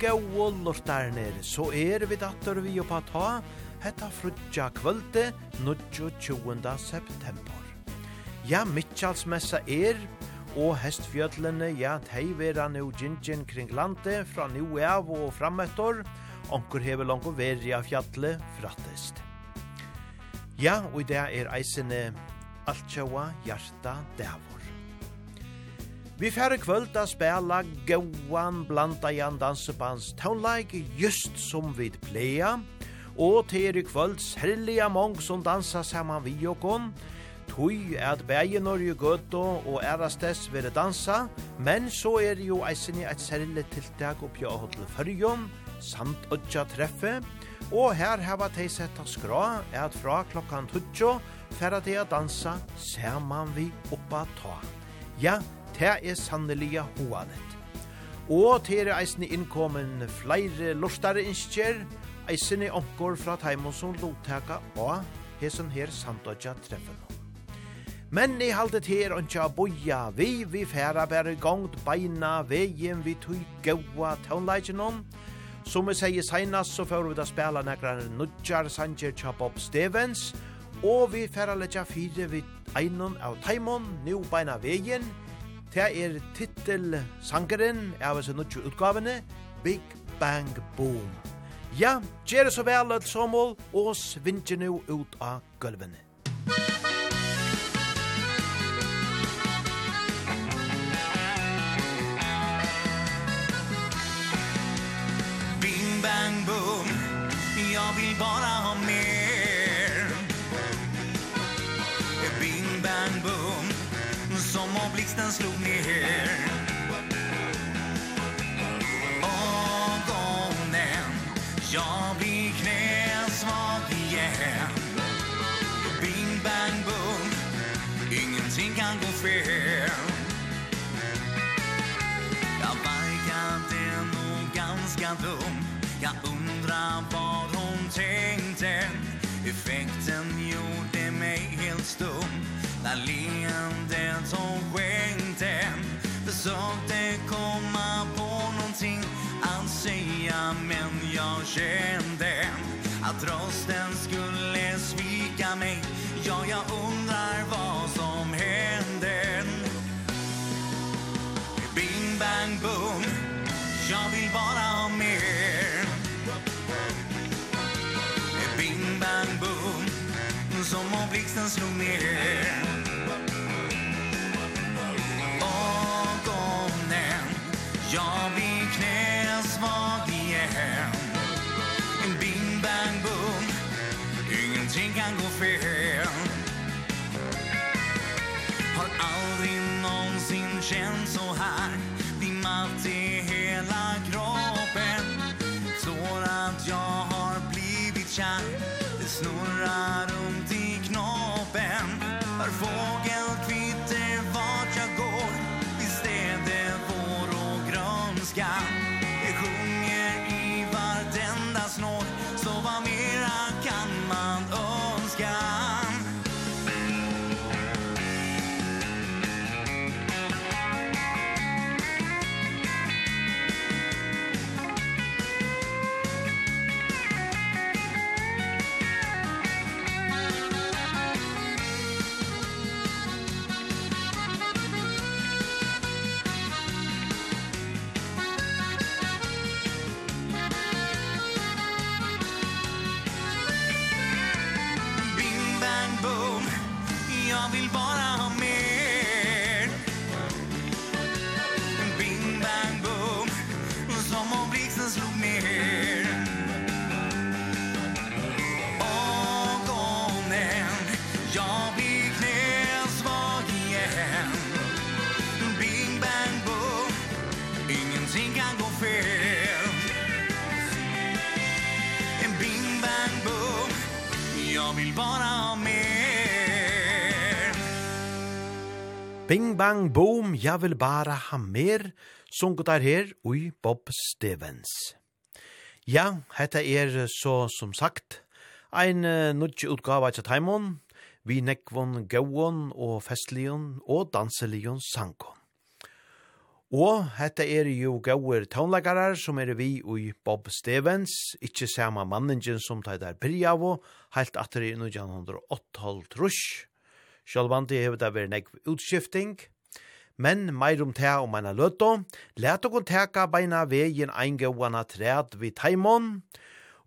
gode lortarner, så er vi datter vi oppa ta, hetta frutja kvölde 29. september. Ja, Mitchalsmessa er, og hestfjöllene, ja, tei vera nu gingin kring landet, fra nu av og framettor, onkur hever langt veri av fjallet, frattest. Ja, og det er eisene altsjaua hjarta dævor. Vi færre kvöld a spela gauan blandajan dansebands taunleik just som vi pleia, og til i kvöld særliga mong som dansa saman vi okon, tui at bægi Norge gøtto og erastes vere dansa, men så er jo eisini eit særlig tiltak oppi av hodl fyrjon, samt ødja treffe, og her heva tei setta skra er at fra klokkan tutsjo færa tei a dansa saman vi oppa ta. Ja, det er sannelig hoanet. Og til er eisne innkommen flere lortare innskjer, eisne omgår fra Taimon som lottaka og hesen her sandodja treffen. Men i halde til er ondja boja vi, vi færa bære gongt beina vegin vi tui gaua taunleikjenon, Som vi sier seinast, så får vi da spela nekrar nudjar sanger tja Bob Stevens, og vi færa letja fire vi einon av taimon, nu beina vegin, Det er titel sangeren av hans nødtje utgavene Big Bang Boom. Ja, gjør det så vel alt som og svinner nå ut av gulvene. Bing Bang Boom jeg vil bare som slog ner Ögonen, jag blir knäsvag igen. Bing, bang, boom, ingenting kan gå fel. Jag verkade nog ganska dum. Jag undrar vad hon tänkte. Effekten gjorde mig helt stum. När leendet hon skäng trots den skulle svika mig. Ja, jag undrar gå fel Har aldrig någonsin känt så här Dimmat i hela kroppen. Tror att jag har blivit kär Bing Bang Boom, jeg vil bare ha mer, sunket der her ui Bob Stevens. Ja, hetta er så som sagt, ein uh, nudge utgava til Taimon, vi nekvon gauon og festlion og danselion sankon. Og hetta er jo gauer taunleikarar som er vi ui Bob Stevens, ikkje sama manningen som tar der Pirjavo, heilt atter i 1908 trusk, Sjálvandi hefur det vært negv utskifting, men meir om det om eina løtto, let okon teka beina vegin eingauana træd vid taimon,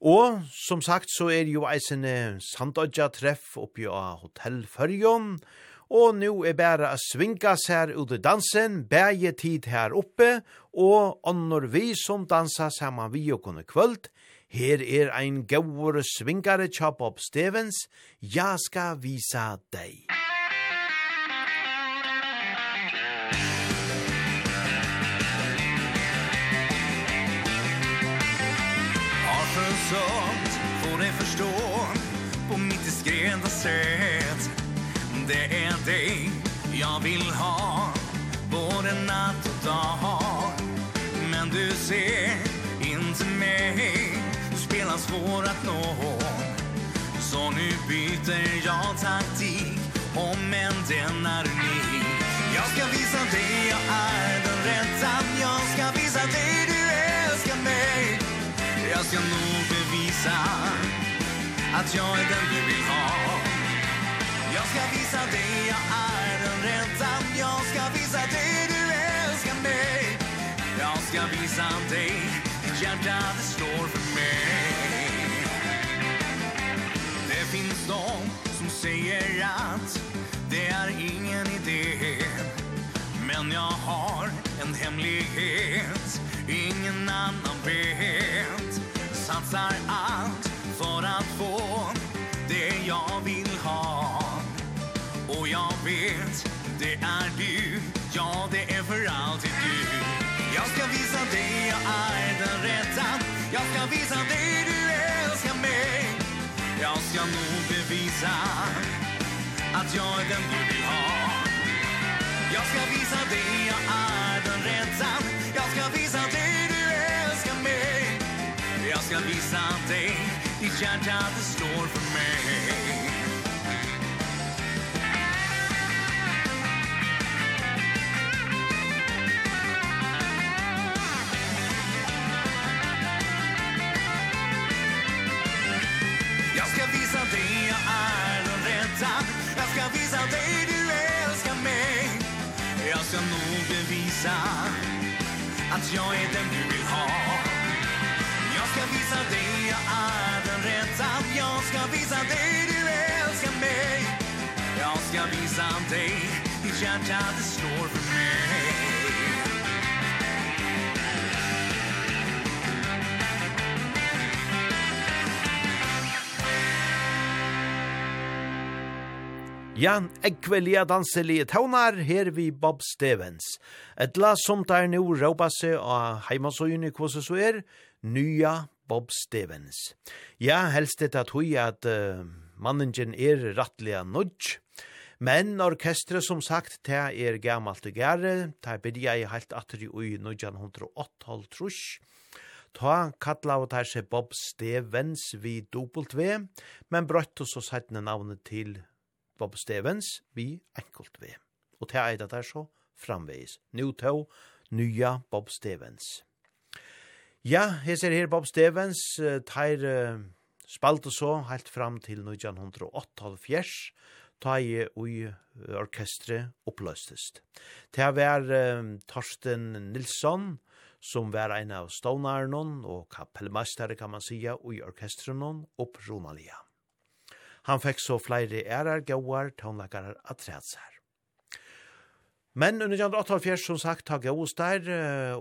Og som sagt så er jo eisen sandodja treff oppi av Hotell Førjon, og nu er bæra a svinga sær ut i dansen, bæge tid her oppe, og annor vi som dansa saman vi og kunne kvöld, Her er ein gaur svingare chop up Stevens, ja ska visa deg. Sånt får ni förstå På mitt diskreta sätt. Det är dig jag vill ha Både natt och dag. Men du ser denna svår att nå. Så nu byter jag taktik Om än den är unik. Jag ska visa dig jag är den rätta. Jag ska visa dig du älskar mig. Jag ska nog bevisa Att jag är den du vill ha. Jag ska visa dig jag är den rätta. Jag ska visa dig du älskar mig. Jag ska visa satsar allt för att få det jag vill ha. Och jag vet, det är du, ja det är för alltid du. Jag ska visa dig jag är den rätta. Jag ska visa dig du älskar mig. Jag ska nog bevisa att jag är den du vill ha. Jag ska visa dig att jag är den du vill ha. Jag ska visa dig jag är den rätta Jag ska visa dig du älskar mig. Jag ska visa dig ditt hjärta det slår för mig. Jan Ekvelia danselige taunar her vi Bob Stevens. Etla som der nu råpa seg av heimasøyene kvose så er, Nya Bob Stevens. Ja, helst det at hui at uh, manningen er rattliga nudge, Men orkestret som sagt, det er gammalt og gære, det bidja i heilt atri ui 1908 trusk, Ta kalla av tær seg Bob Stevens vi v, men brøtt og så sette navnet til Bob Stevens vi enkelt V. Og til eit at er så framvegis. Nu to, nya Bob Stevens. Ja, hes ser her Bob Stevens, tar uh, spalt og så, helt fram til 1908-fjers, ta i ui orkestre oppløstest. Det var uh, Torsten Nilsson, som var en av stånaren og kapellmestare, kan man sija, ui orkestren og Romalia. Han fikk så flere ærer, gauar, tånlakarar, atrætsar. Men under Jan 8 som sagt har gått der,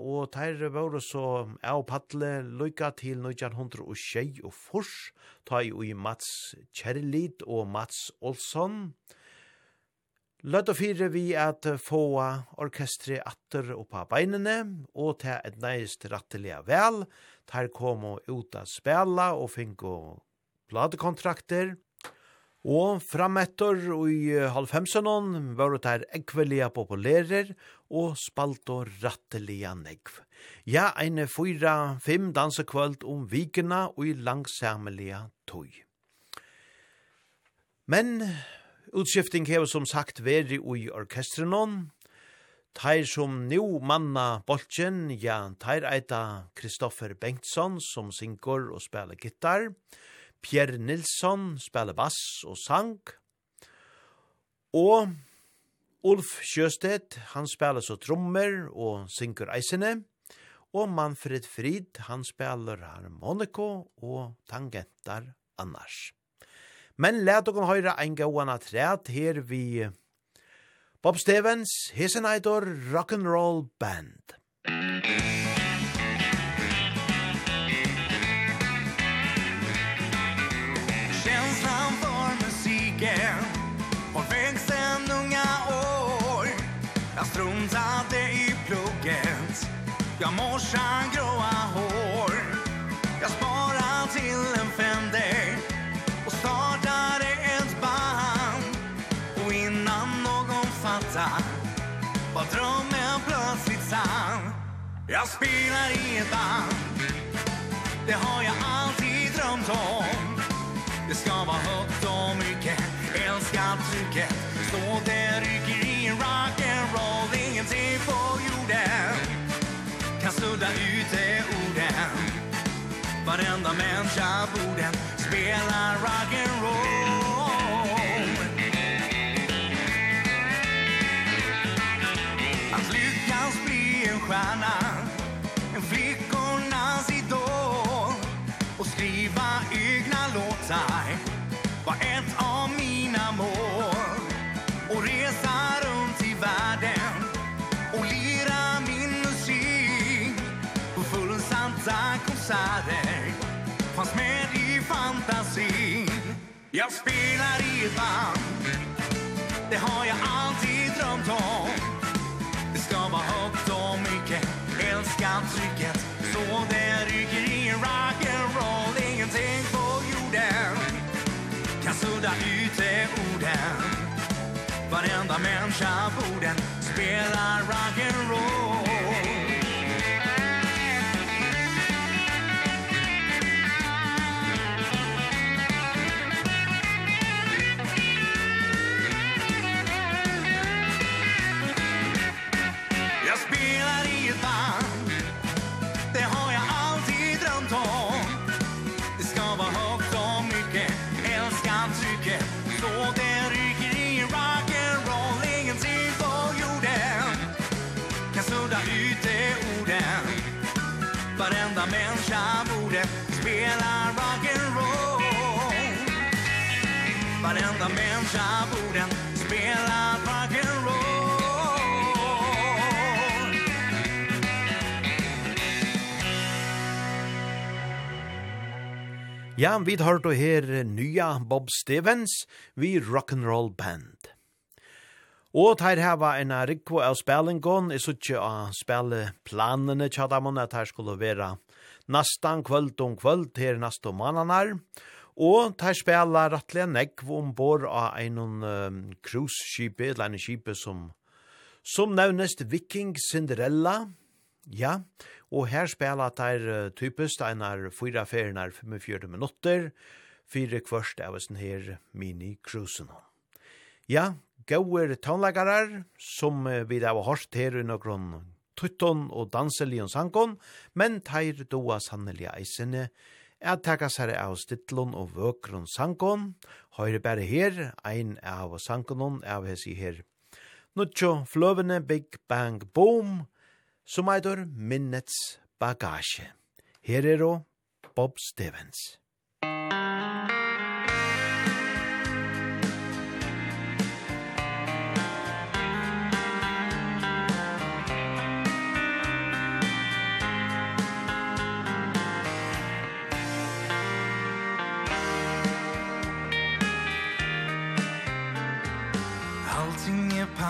og der var så jeg og Patle lykka til 1900 og tjei og fors, ta i ui Mats Kjærlid og Mats Olsson. Løtt og fire vi at få orkestret atter oppa beinene, og til et neist rattelige vel, der kom og ut av spela og finko pladekontrakter, Og frametter i halvfemsenon var det her ekvelia populærer og spalt og rattelia negv. Ja, ein fyra, fem dansekvöld om vikena og i langsamelia tøy. Men utskifting hever som sagt veri i orkestrenon. Teir som nu manna bolchen, ja, teir eita Kristoffer Bengtsson som synger og spelar gitar. Pierre Nilsson spelar bass og sang. Og Ulf Sjøstedt, han spelar så trommer og synker eisene. Og Manfred Frid, han spelar harmoniko og tangentar annars. Men let dere høyre en gåan atræt her vi Bob Stevens, Hesenaitor Rock'n'Roll Band. roll Band. Jag morsan gråa hår. Jag sparar till en fender Och startade ett band. Och innan någon fattar Var drömmen plötsligt sann. Jag spelar i ett band. Det har jag alltid drömt om. Det ska vara högt och mycket. Älskar trycket Så det rycker Varenda människa borden spelar rock'n'roll. bensin Jag spelar i ett band. Det har jag alltid drömt om. Det ska vara högt och mycket. Älskar trycket Så det ryker i rock'n'roll. Ingenting på jorden Kan sudda ut det orden. Varenda människa borden Spelar rock'n'roll. enda människa rock spelar rock'n'roll Ja, vi har då her nya Bob Stevens vi rock'n'roll band. Og teir hava en rikvo av spellingon, i ikke å spille planene tjadamon, at her skulle vera nastan kvöld om kvöld her nasto mananar. Og tar spela rattlega negv ombord av en um, cruise-kipe, eller en kipe som, som nevnest Viking Cinderella. Ja, og her spela tar uh, typisk einar fyra ferienar 45 minutter, fire kvørst av sin her mini-cruisen. Ja, gauer tånlagarar, som uh, vi da har hørt her i noen tutton og danselion sankon, men tar doa sannelig eisene, at taka seg av stittlun og vøkron sankon, høyre bare her, ein av sankonon av hesi her. Nuttjo fløvene Big Bang Boom, som eitur minnets bagasje. Her er og Bob Stevens.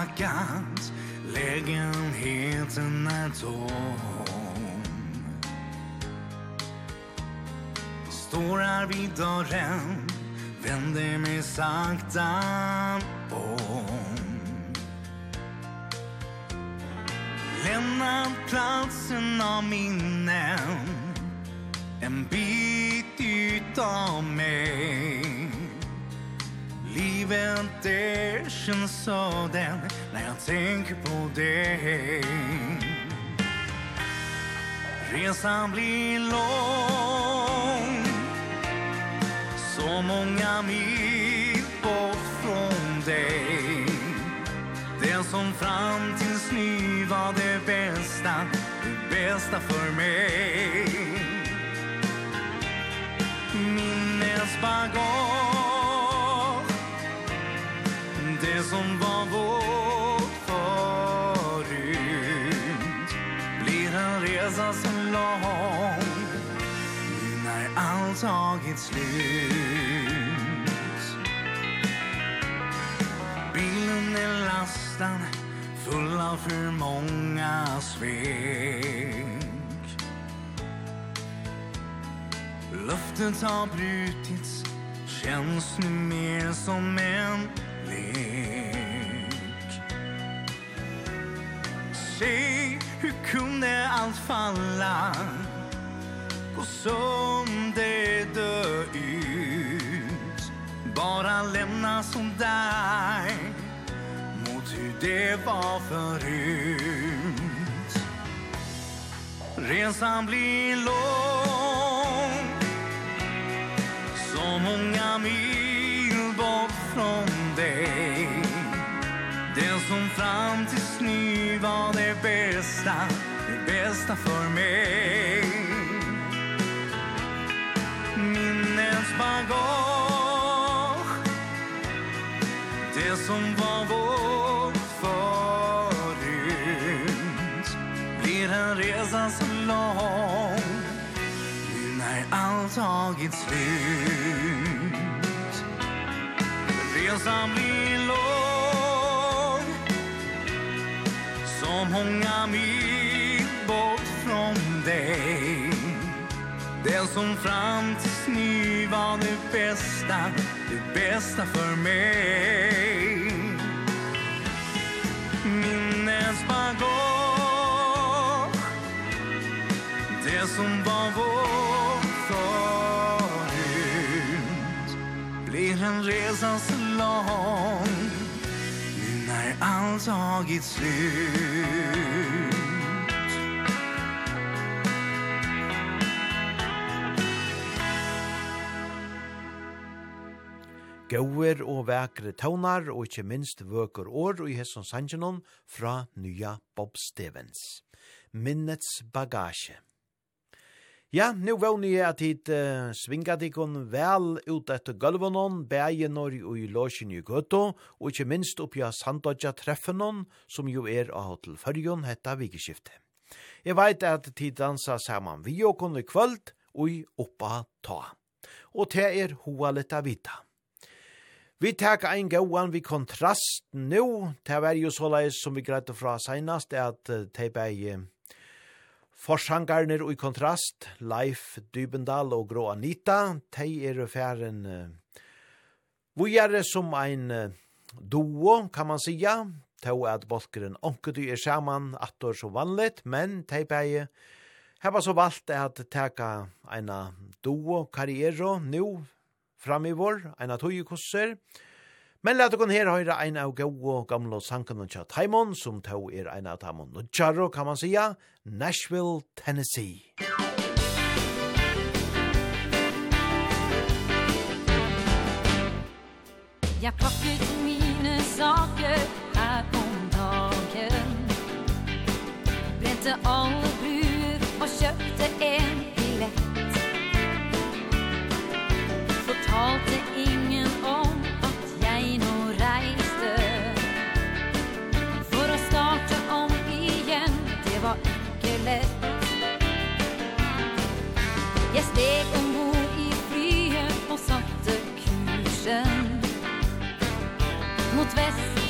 vacant Lägenheten är tom Står här vid dörren Vänder mig sakta om. Lämnar platsen av minnen En bit utav mig. Livet är så den när jag tänker på dig Resan blir lång Så många mil bort från dig Det som fram tills nu var det bästa Det bästa för mig Minnesbagage Det som var vårt förut. Blir en resa så lång. Nu när allt tagit slut. Bilen är lastad Full av för många svek. Luften har brutits Känns nu mer som en kärlek. Se hur kunde allt falla Gå som det dö ut. Bara lämna som dig Mot hur det var förut. Resan blir lång Så många mil från dig. Det som fram tills nu var det bästa Det bästa för mig. Minnes bagage Det som var vårt förut Blir en resa så lång. Nu när allt tagit slut ensam lång Som många mil bort från dig. Den som fram tills nu var det bästa Det bästa för mig. Minnes bagage Det som var vårt förut Blir en resa som lång Nu när allt tagit slut Gauer og vekre taunar og ikkje minst vøker år og i hesson sangenon fra nya Bob Stevens. Minnets bagasje. Ja, nu vågni jeg at hit uh, svinga dikon vel ut etter gulvonon, bægen og i låsjen i gøtto, og ikkje minst oppi av sandodja treffenon, som jo er av hotel fyrjon hetta vikeskiftet. Jeg veit at tid dansa saman vi og kunne kvöld, og i oppa ta. Og te er hoa leta vita. Vi tek ein gauan vi kontrast nu, te var jo såleis som vi greit fra seinast, at te bæg Forsangarner og i kontrast, Leif Dybendal og Grå Anita, de er færen uh, vujare som ein uh, duo, kan man sija, to at bolkeren onkedy er saman attor som vanligt, men de beie heva så valgt at teka eina duo karriero nu fram i vår, eina tøyekusser, og Men lad okon her høyra ein av og gamla sankan og tjat Haimon, som tau er ein av tamon og tjarro, kan man sija, Nashville, Tennessee. Jeg plukket mine saker her på dagen Brente alle bruer og kjøpte en billett Fortalte lätt Jag steg ombord i flyet och satte kursen Mot väst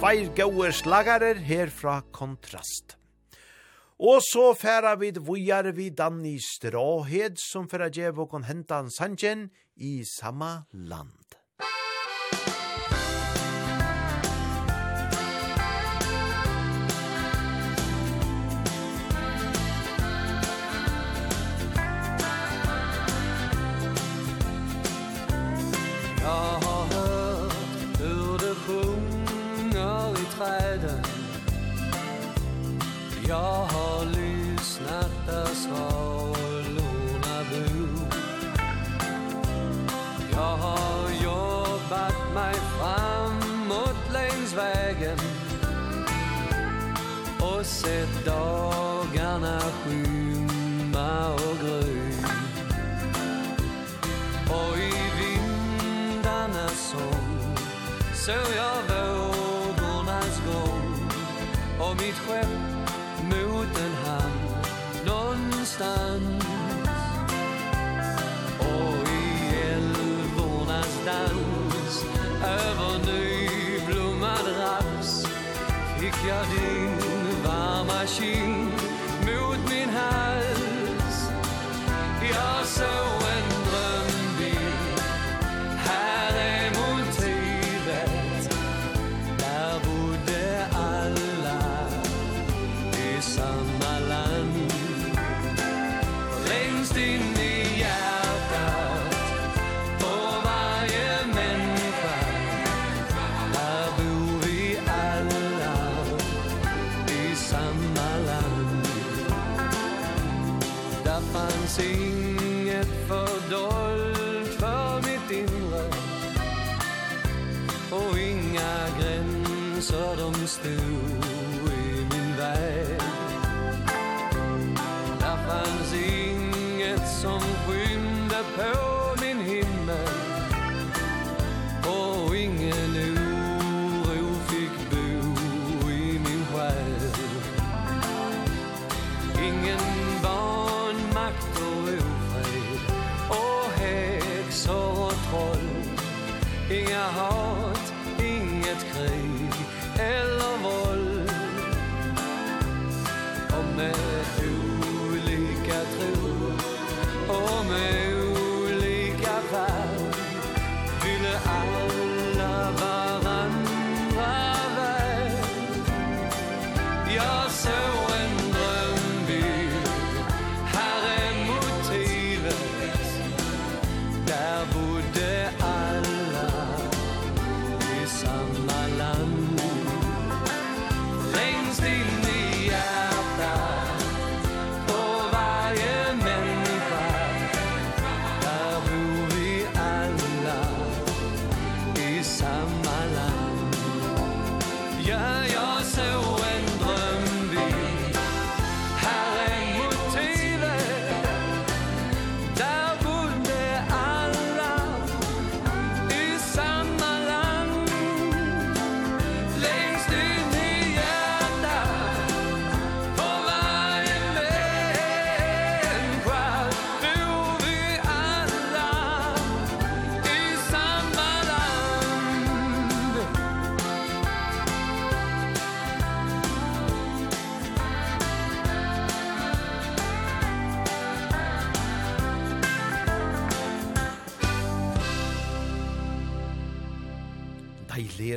tveir gode slagarer her fra Kontrast. Og så færa vid vujar vi Danny Stråhed som færa djev og kon henta hentan sanjen i samma sett dagarna skymma och grön Och i vindarna sång såg jag vågornas gång. Och mitt skepp mot en hamn någonstans. Och i älvornas dans över nyblommad raps Fick jag dig 心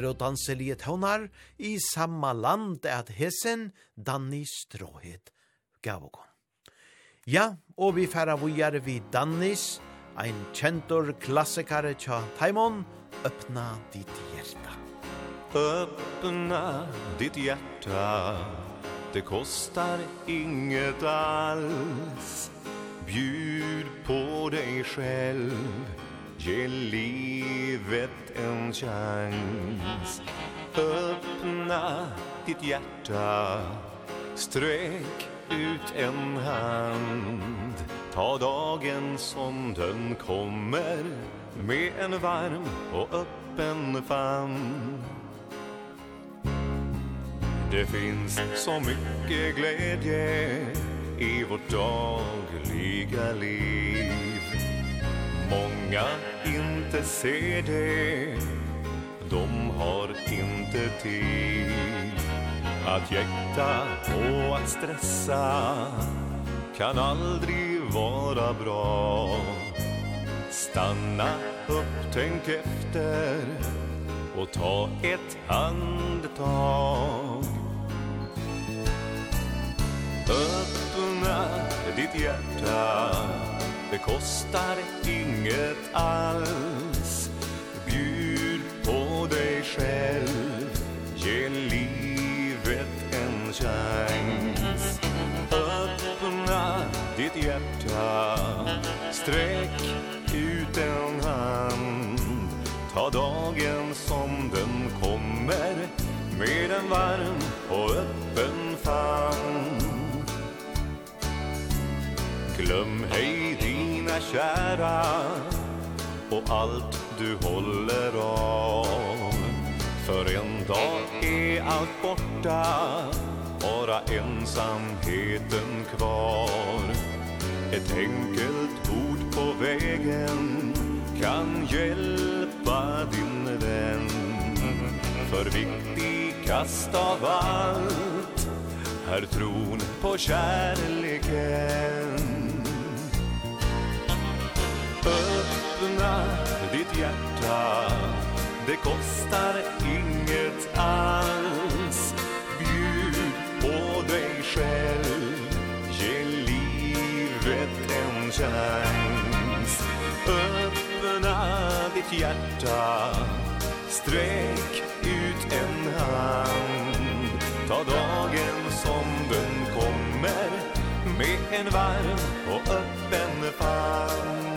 Kjær og danselige tøvnar i samma land at hesen Danny Stråhet gav okon. Ja, og vi færa vujar vi Dannys, ein kjentor klassikare tja Taimon, öppna ditt hjerta. Öppna ditt hjerta, det kostar inget alls. Bjud på dig själv Ge livet en chans. Öppna ditt hjärta Sträck ut en hand. Ta dagen som den kommer Med en varm och öppen famn. Det finns så mycket glädje I vårt dagliga liv många inte ser det. De har inte tid Att jäkta och att stressa. Kan aldrig vara bra. Stanna upp, tänk efter Och ta ett andetag. Öppna ditt hjärta. Det kostar inget alls. Bjud på dig själv. Ge livet en chans. Öppna ditt hjärta. Sträck ut en hand. Ta dagen som den kommer. Med en varm och öppen famn. Glöm ej dina kära Och allt du håller av För en dag är allt borta Bara ensamheten kvar. Ett enkelt ord på vägen Kan hjälpa din vän För viktigast av allt Är tron på kärleken vara ditt hjärta. Det kostar inget alls. Bjud på dig själv. Ge livet en chans. Öppna ditt hjärta. Sträck ut en hand. Ta dagen som den kommer. Med en varm och öppen famn.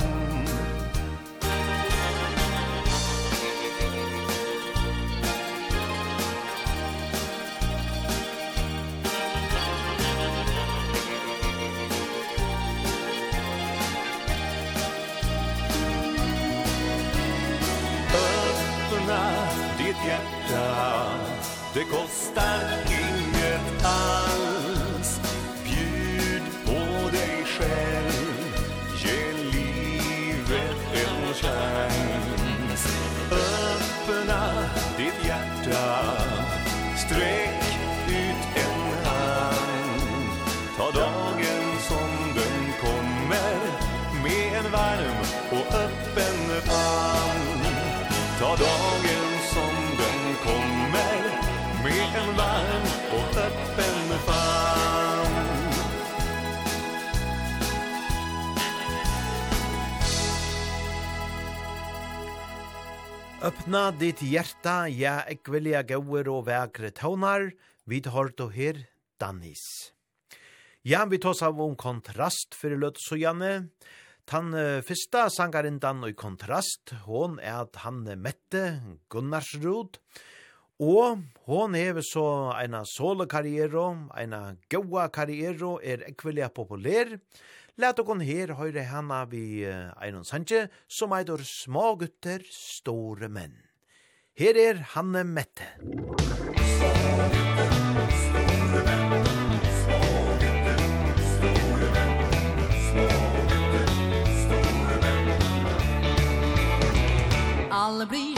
Det kostar inget alls. Bjud på dig själv. Ge livet en chans. Öppna ditt hjärta. Sträck ut en hand. Ta dagen som den kommer. Med en varm och öppen famn. Ta dagen öppen famn Öppna ditt hjärta, ja, ek vilja gauer og vekre tånar, vid hårt og her, Dannis. Ja, vi tås av om kontrast fyrir løtt så gjerne. Tan uh, fyrsta sangarindan og kontrast, hon er at han mette Gunnarsrud, og Og hon hever så eina solokarriero, eina goa karriero, er ekvelia populær. Læt okon her høyre hana vi Einon Sanje, som eitor små gutter, store menn. Her er Hanne Mette. Alle blir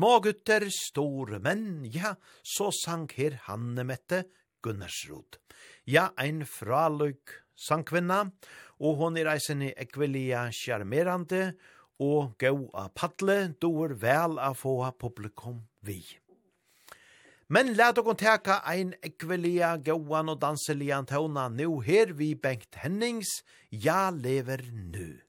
Små gutter, store menn, ja, så sang her Hanne Mette Gunnarsrud. Ja, ein fraløk sangkvinna, og hon er eisen i ekvelia charmerande, og gau a paddle, doer vel a få publikum vi. Men let okon teka ein ekvelia gauan og danselian tåna nu her vi Bengt Hennings, ja lever nu.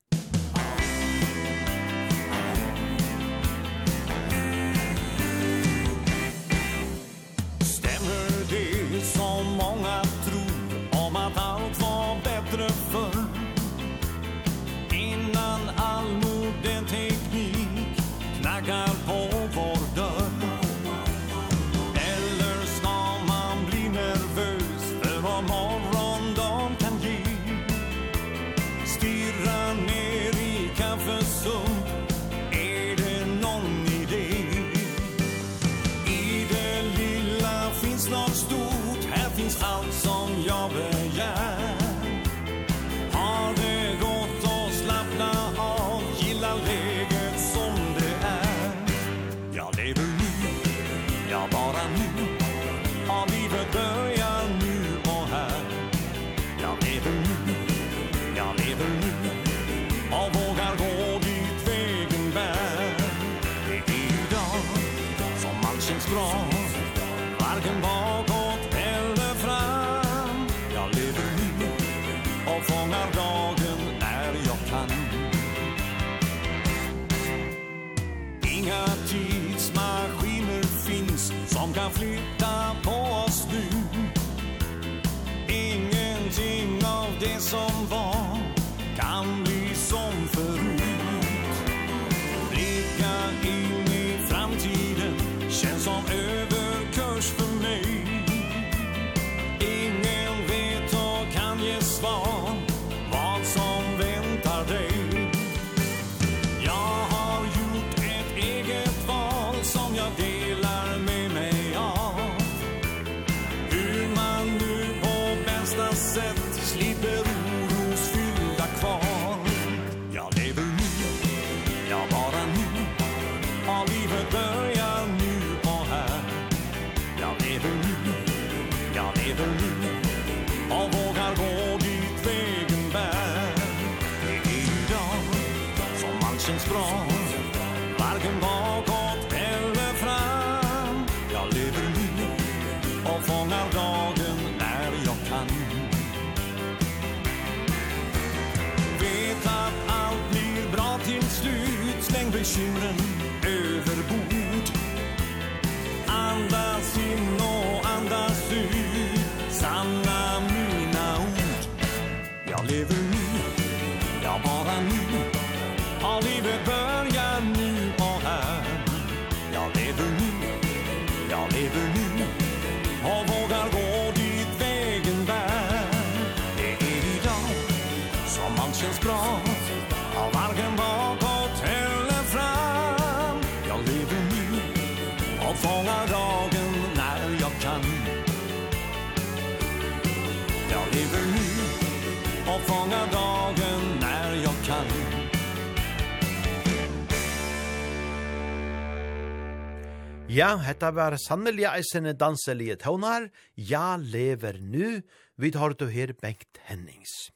Ja, hetta var sannelig eisene danselige tøvnar. Ja, lever nu. Vi tar du her Bengt Hennings.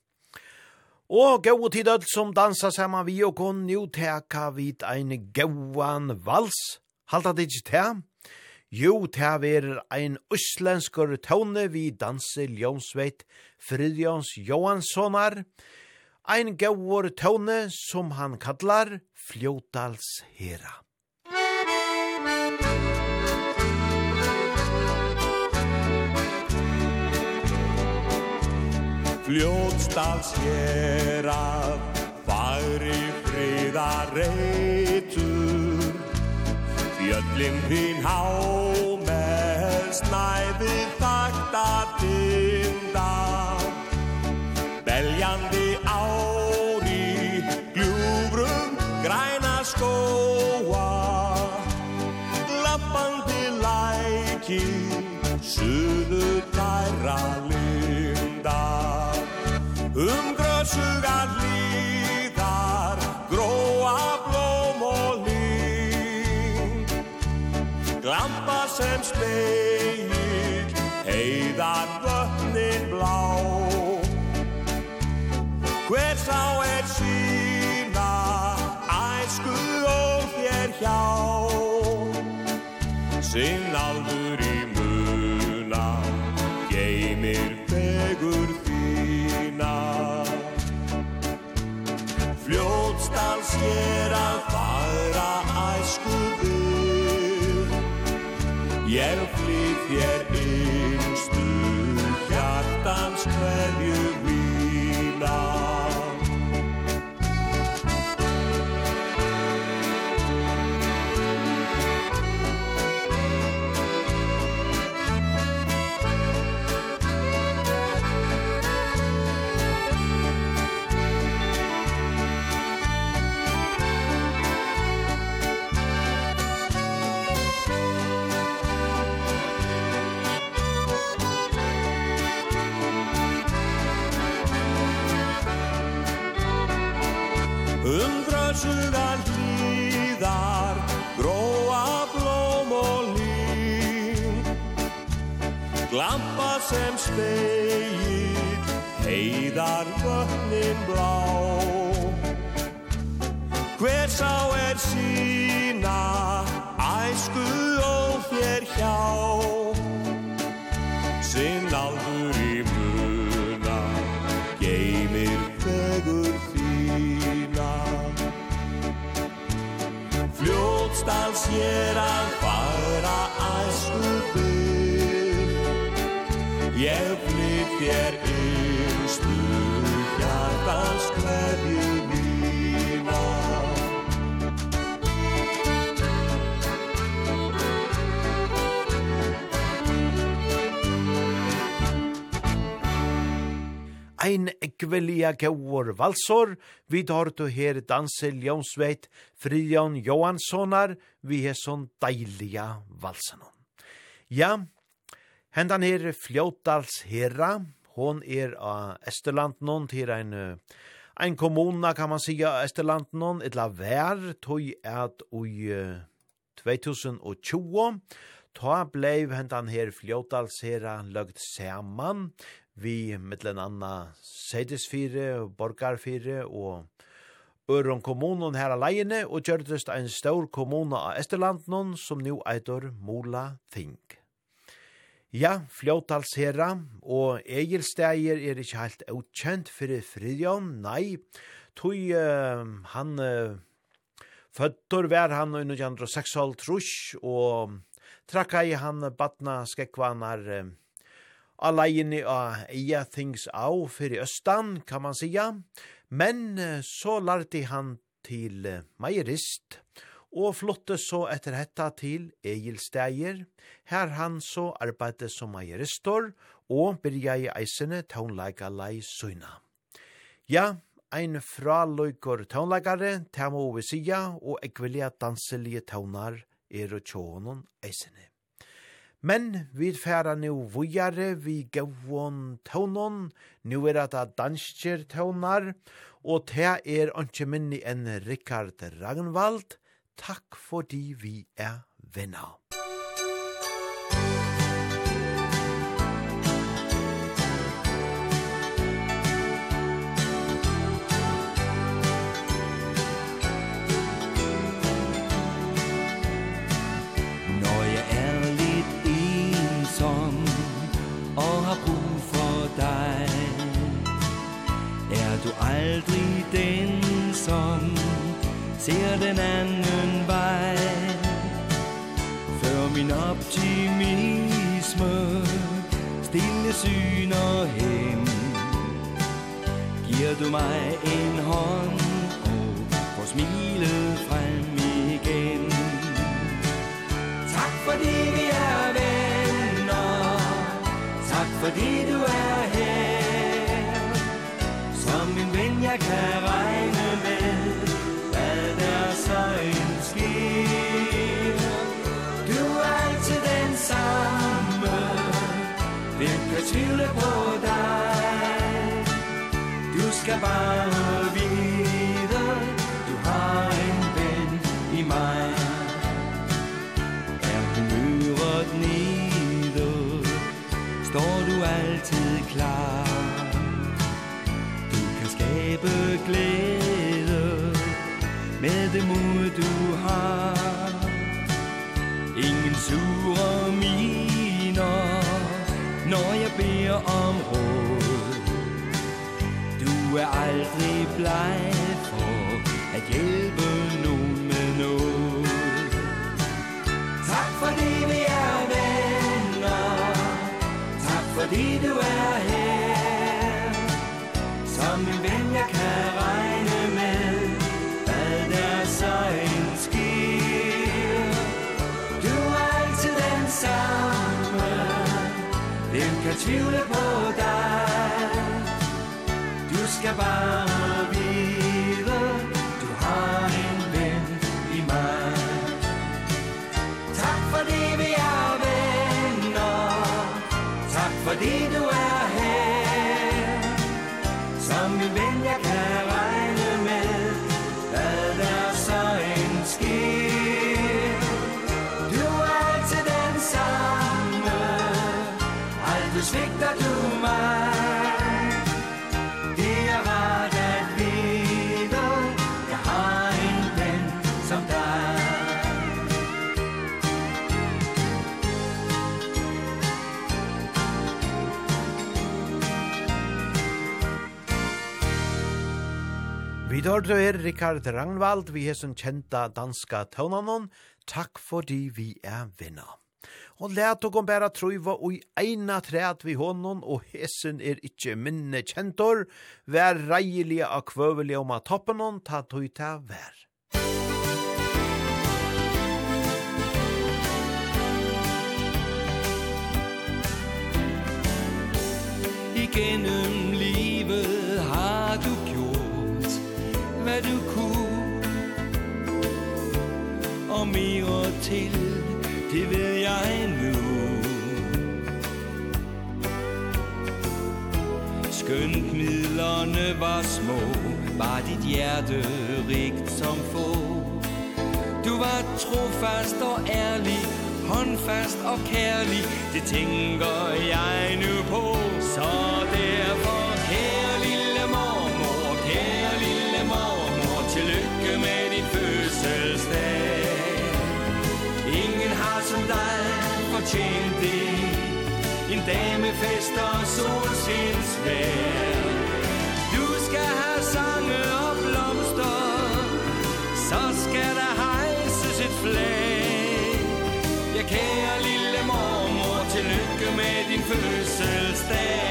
Og gau tid öll som dansa saman vi og kon nu teka vid ein gauan vals. Halta det ikke te? Jo, te ver ein uslenskur tøvne vi danse Ljonsveit Fridjons Johanssonar. Ein gauor tøvne som han kallar Fljótals Hera. Fljótsdals hérað Fagri friða reytur Fjöllin þín há Með snæði þakta tinda. Beljandi ári gljúfrum græna skóa. Lappandi læki Suðu tæra Um grösugar lidar Gråa blóm og ling Glampa sem speil Heiðar vötnin blá. Hver sá er sína Æsku og hér hjá. Sinn aldur skal skjera fara æsku ur Jer flyt jer innstu hjartans kvelju vila Glampa sem spegil Heiðar vötnin blá. Hver sá er sína Æsku og þér hjá? Sinn aldur í muna Geimir vegur fína Fljótsdals hér að fara Æsku Jeg blir þér yngstu hjartans klæði mína Ein ekvelia gauur valsor, vi dortu her danse Ljonsveit, Frijon Johanssonar, vi er sånn deilige valsenon. Ja, Hendan her Fljótals herra, hon er av Esterland nån til ein ein kommuna kan man säga Esterland nån etla vær, tog at oi 2020 ta bleiv hendan her Fljótals herra løgt saman vi mittlen anna Seidesfire, Borgarfire og Øron kommunen her alene og gjørtest ein stor kommuna av Esterlandnon som nu eitor Mola Thing. Ja, fljótals herra, og Egilsteier er ikkje heilt utkjent fyrir Fridjón, nei, tog uh, han uh, fødder var han i 1906 trus, og trakka i han batna skekvanar uh, alene av eia things av fyrir østan, kan man sija, men uh, så lærte han til uh, meierist, og og flotte så etter hetta til Egilsteger, her han så arbeidde som meieristor, og byrja i eisene taunleika lei suina. Ja, ein fraløykor taunleikare, tamo vi sida, og ekvelia danselige taunar er og tjånen eisene. Men vi færa nu vujare vi gauon taunon, nu er det danskjer taunar, og te er anki minni enn Rikard Ragnvald, Takk fordi vi er venner. Når jeg er litt ensom og har brug for dig Er du aldrig den som ser den anden vej. Før min optimisme Stille syn og hen Giver du mig en hånd Og får smilet frem igen. Tak fordi vi er venner. Tak fordi du about pleje for at hjælpe nogen med noget Tak fordi vi er venner. Tak fordi du er her. Som en ven jeg kan regne med. Hvad der så end sker Du er altid den samme. Hvem kan tvivle på dig? Du skal bare hørte du her Rikard Ragnvald, vi er som kjenta danska tøvnanon. Takk fordi vi er vinner. Og let og om bæra truiva og i eina træt vi honom, og hesen er ikkje minne kjentor, vær reilige og kvøvelige om at toppen hon, ta tøy ta vær. Igennem livet hvad du kunne Og mere til, det ved jeg nu. Skønt midlerne var små Var dit hjerte rigt som få. Du var trofast og ærlig Håndfast og kærlig. Det tænker jeg nu på Så derfor dag med fest og solskinsvær. Du skal have sange og blomster Så skal der hejses et flag. Ja, kære lille mormor, tillykke med din fødselsdag.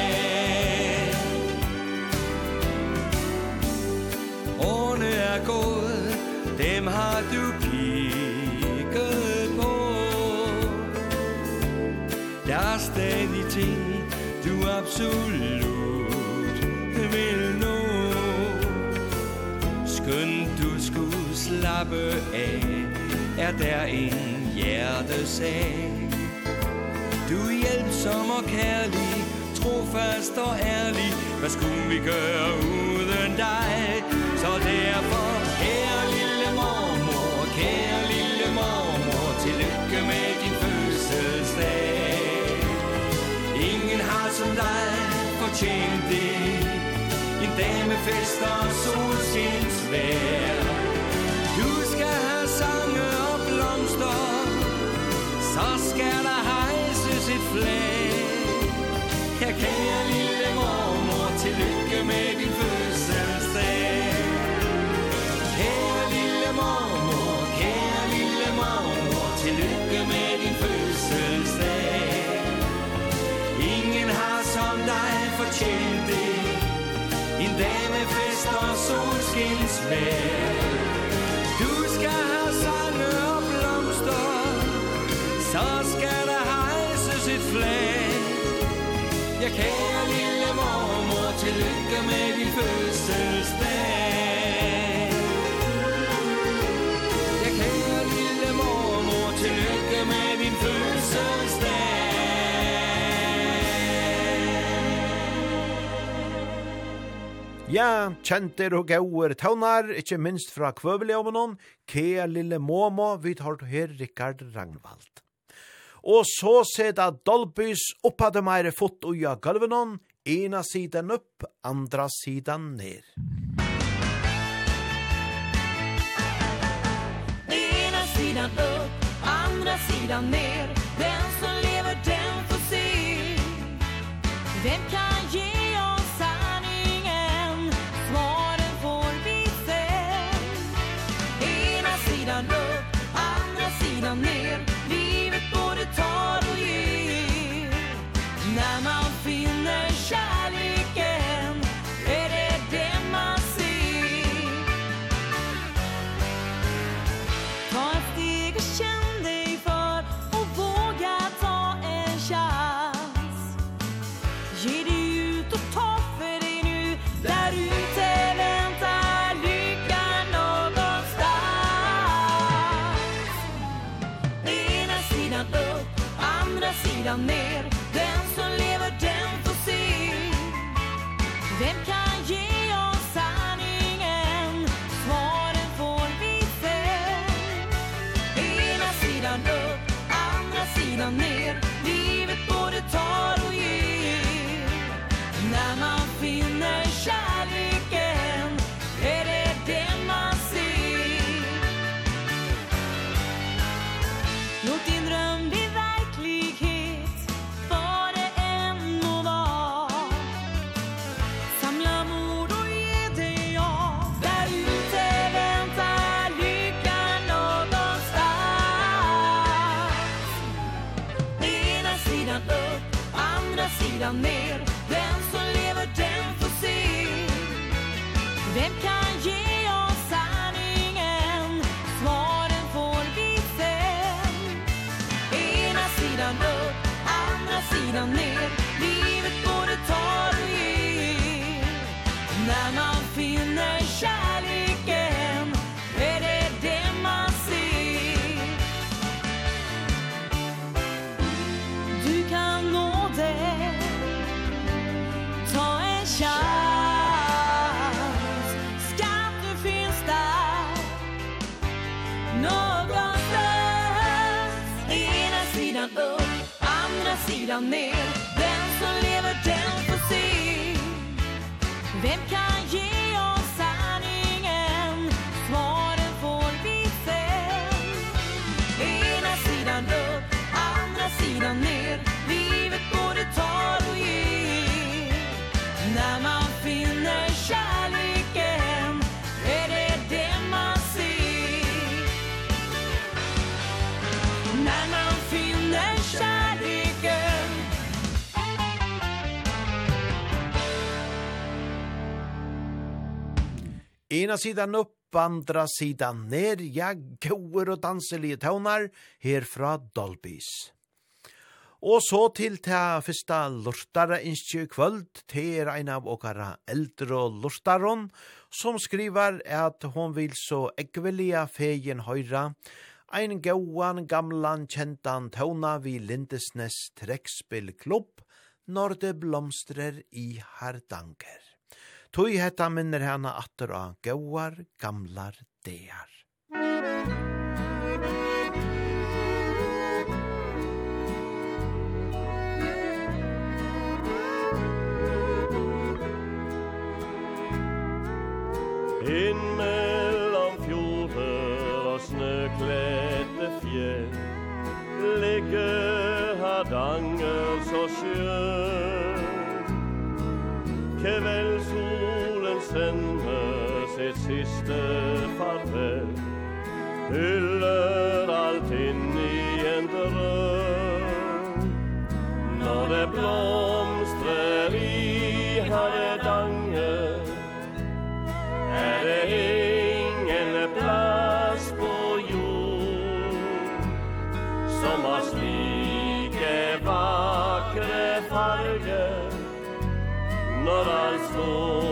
Årene er gået, dem har du stadig ting Du absolut vil nå. Skønt du skulle slappe af Er der en hjertesag Du er hjælpsom og kærlig Trofast og ærlig. Hvad skulle vi gøre uden dig? Så derfor Kære lille mormor Kære lille som dig fortjent det En dag fest og solskinsvær Du skal have sange og blomster. Så skal der hejses et flag Jeg kan næsta solskinsvær Du skal ha sange og blomster. Så skal der hejses et flag Jeg kære lille mormor Tillykke med din fødselsdag Ja, kjenter og gauer taunar, ikkje minst fra kvøveljomenon, kea lille momo, vi tar her Rikard Ragnvald. Og så seda Dolbys oppade meire fot uja gulvenon, ena sidan upp, andra sidan ner. Ena sidan upp, andra sidan ner, den som lever den får se. Vem kan sidan ner. Den som lever den får se. Vem kan ge oss sanningen? Svaren får vi sen. Ena sidan upp, andra sidan ner. Livet både tar och ger. När man finner kärleken Är det det man ser. När man finner kärleken Ena sidan upp, andra sidan ner, ja, goer og danselige tøvnar, herfra Dolbys. Og så til ta fyrsta lortara innskje kvöld, te er ein av okkara eldre og lortaron, som skriver at hon vil så ekvelia fegin høyra, ein gauan gamlan kjentan tøvna vi Lindesnes trekspillklubb, når det blomstrer i hardanger. Tøy hetta minner hana atter av gauar gamlar dear. Innmellan fjorder og snøkledde fjell Ligge hardanger så skjøn Kvelden sende sitt siste farvel. Hyller alt inn i en drøm. Når det blomstrer i herredange Er det ingen plass på jord Som har slike vakre farger. Når alt står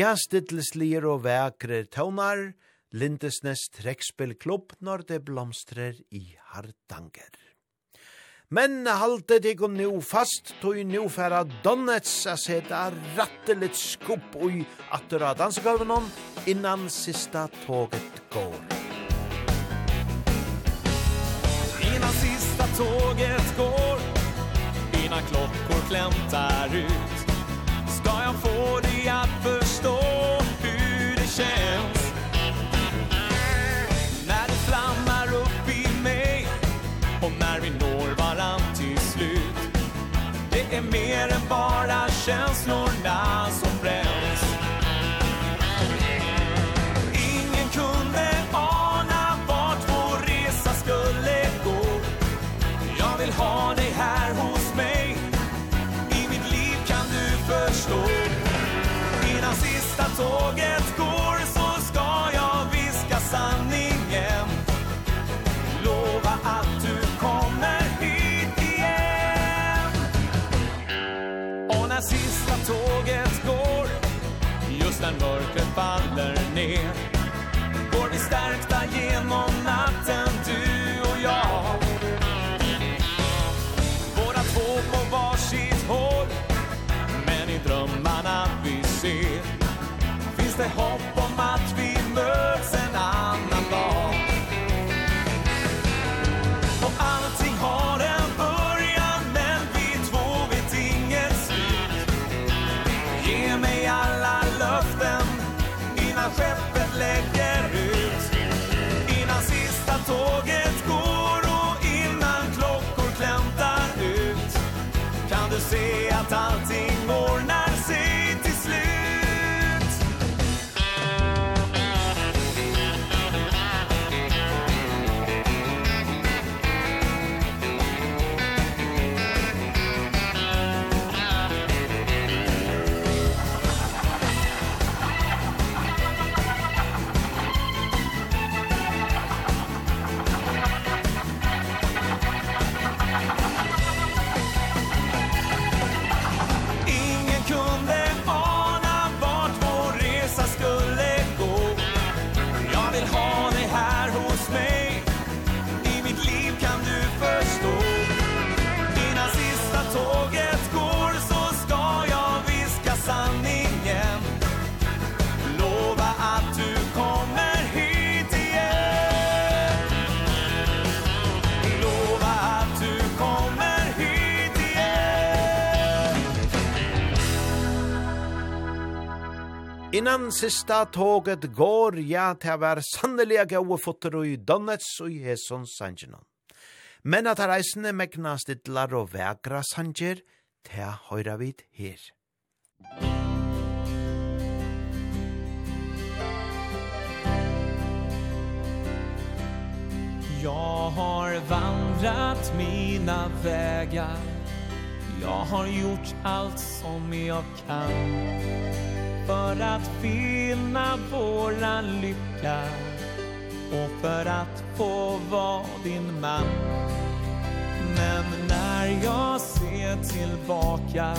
Ja, stittelslir og vekre tøvnar, Lindesnes trekspillklubb når det blomstrer i hardanger. Men halte ikk og nu fast, tog nu færa Donnets a seta rattelit skupp ui attur av dansegolvenon innan sista toget går. Innan sista toget går, innan klockor klämtar ut, ska jag få dig att känslorna som bränns. Ingen kunde ana vart vår resa skulle gå. Jag vill ha dig här hos mig. I mitt liv kan du förstå. Innan sista tåget Innan sista toget går, ja, til var sannelig gode fotter i Donets og i Heson Sanjinon. Men at reisende mekna stidlar og vegra sanger, til høyra vid her. Jag har vandrat mina vägar Jag har gjort allt som jag kan För att finna våran lycka Och för att få vara din man. Men när jag ser tillbaka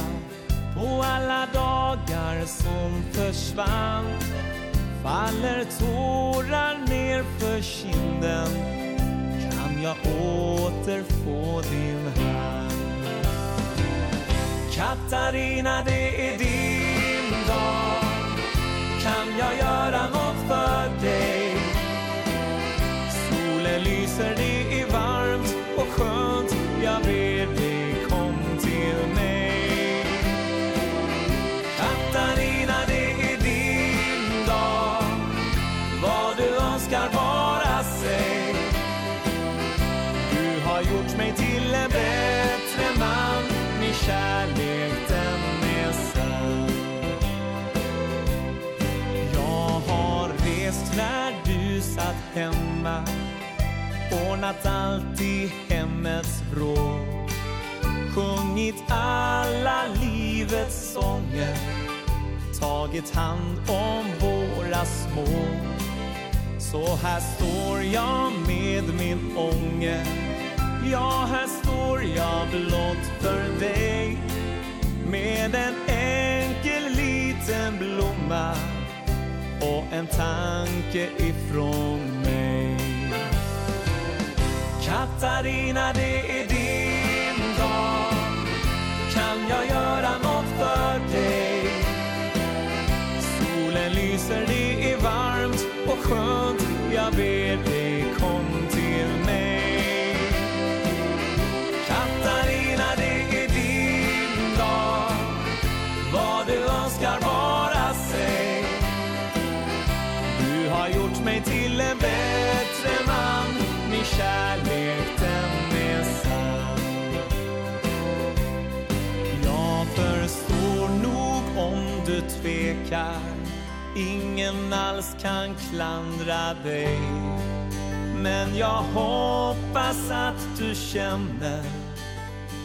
På alla dagar som försvann Faller tårar ner för kinden Kan jag återfå din hand. Katarina, det är din kan jag göra något för dig. Solen lyser dig hemma. Ordnat allt i hemmets vrå. Sjungit alla livets sånger. Tagit hand om våra små. Så här står jag med min ånger Ja, här står jag blott för dig. Med en enkel liten blomma. Och en tanke ifrån mig Katarina det är din dag. Kan jag göra något för dig? Solen lyser, det är varmt och skönt. Jag ber dig, kom till mig. Katarina det är din dag. Vad du önskar bara säg Du har gjort mig till en bättre man. Min kärlek blickar Ingen alls kan klandra dig. Men jag hoppas att du känner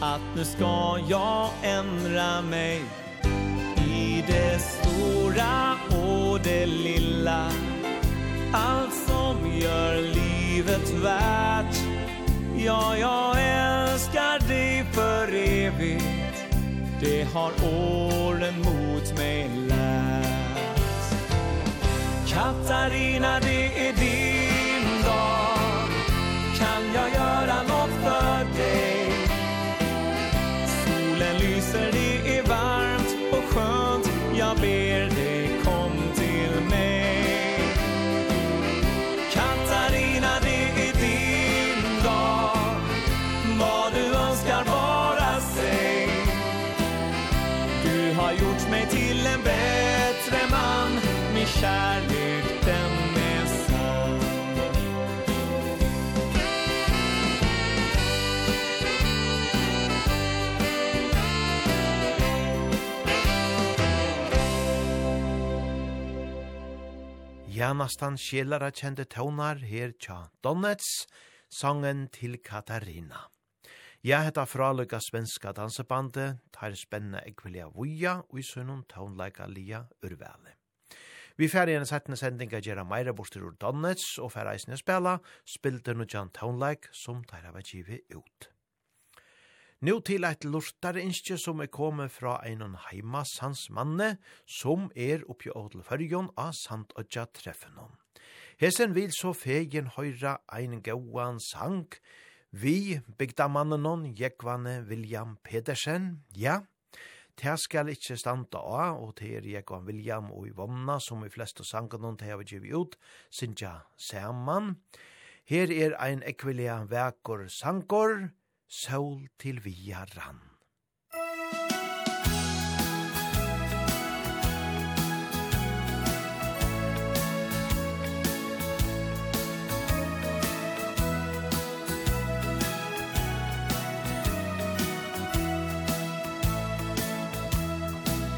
Att nu ska jag ändra mig. I det stora och det lilla. Allt som gör livet värt. Ja, jag älskar dig för evigt. Det har åren mot mig lärt Katarina, det är din dag Kan jag göra något? Janastan sjelara kjente tånar her tja Donets, sangen til Katarina. Jeg heter fraløyga svenska dansebandet, tar spenna ekvelia vuja, og i sunnum tånleika lia urvele. Vi færre igjen settende sendinga gjerra meira bostur ur Donets, og færre eisne spela, spilte nudjan tånleik som tar av givet ut. Nå til eit lortare innskje som er kommet fra einon heima sans manne, som er oppi ådel fyrjon av sant odja treffenon. Hesen vil så fegen høyra ein gauan sang, vi bygdamannen Jekvane William Pedersen, ja, Det skal ikkje standa av, og det er Jekvan William og Ivonna, som i fleste sangene det har vi givet ut, synes jeg saman. Her er ein ekvillia vekor sangor, sol til via rann.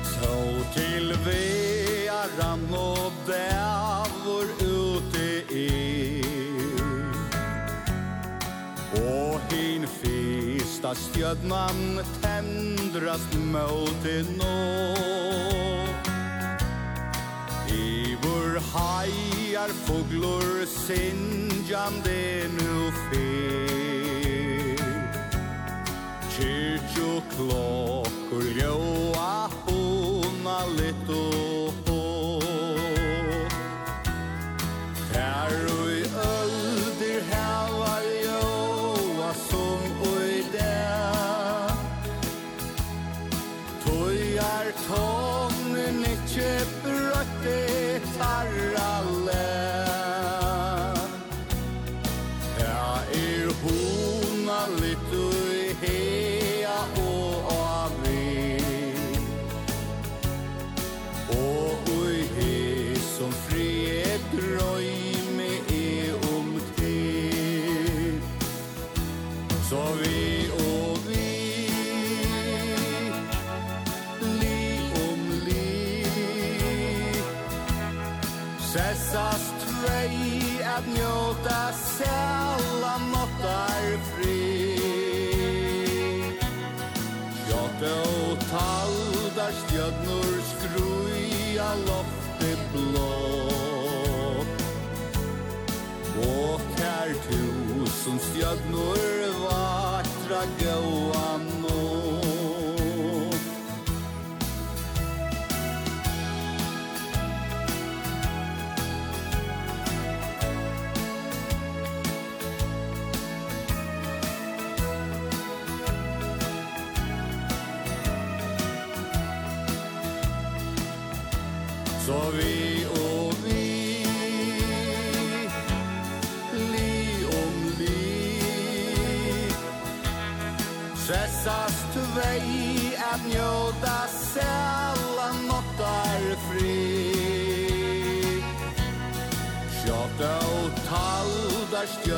Sol til via ska stjødnan tendrast mot i nå. I vår hajar fåglor sinjande nu fer. Kyrkjoklokkor klokkur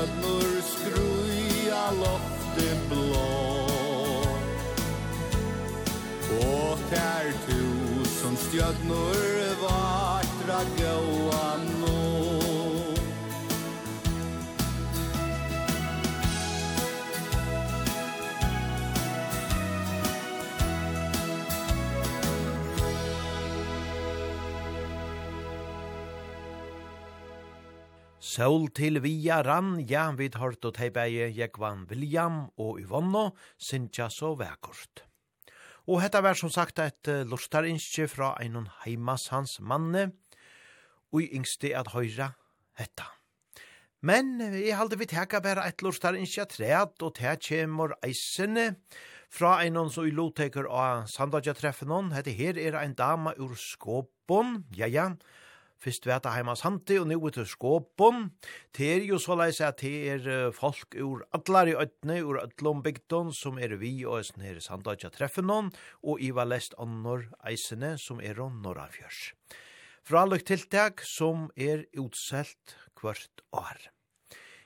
stjørnur skruja lofte blå. Og tær tusen stjörnur vakra gau Sol til via rann, ja, vi tar til teibeie Jekvan William og Yvonne, syntja så vekkort. Og hetta var som sagt et lustarinskje fra einon heimas hans manne, og yngste at høyra hetta. Men jeg halde vi teka bare et lustar initiatret, og te kjemur eisene fra einon som i loteker av sandagja treffenon. Hette her er ein dama ur skåpon, ja ja, Fyrst vet jeg heima hanti og nu ut til skåpon. Det er jo så leis at det er folk ur allar i øtne, ur ötlom bygdon, som er vi og eisen her Sandadja treffen noen, og Iva lest annor eisene som er om Norrafjørs. Fra lukk tiltak som er utselt hvert år.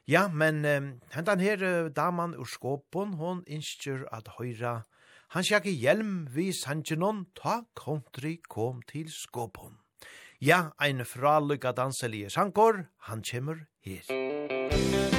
Ja, men um, hentan her uh, daman ur skåpon, hon innskjør at høyra Han sjakke hjelm vis hansjenon, ta country kom til skåpon. Ja, ein fralukka danselige sankor, han kjemur her. Musikk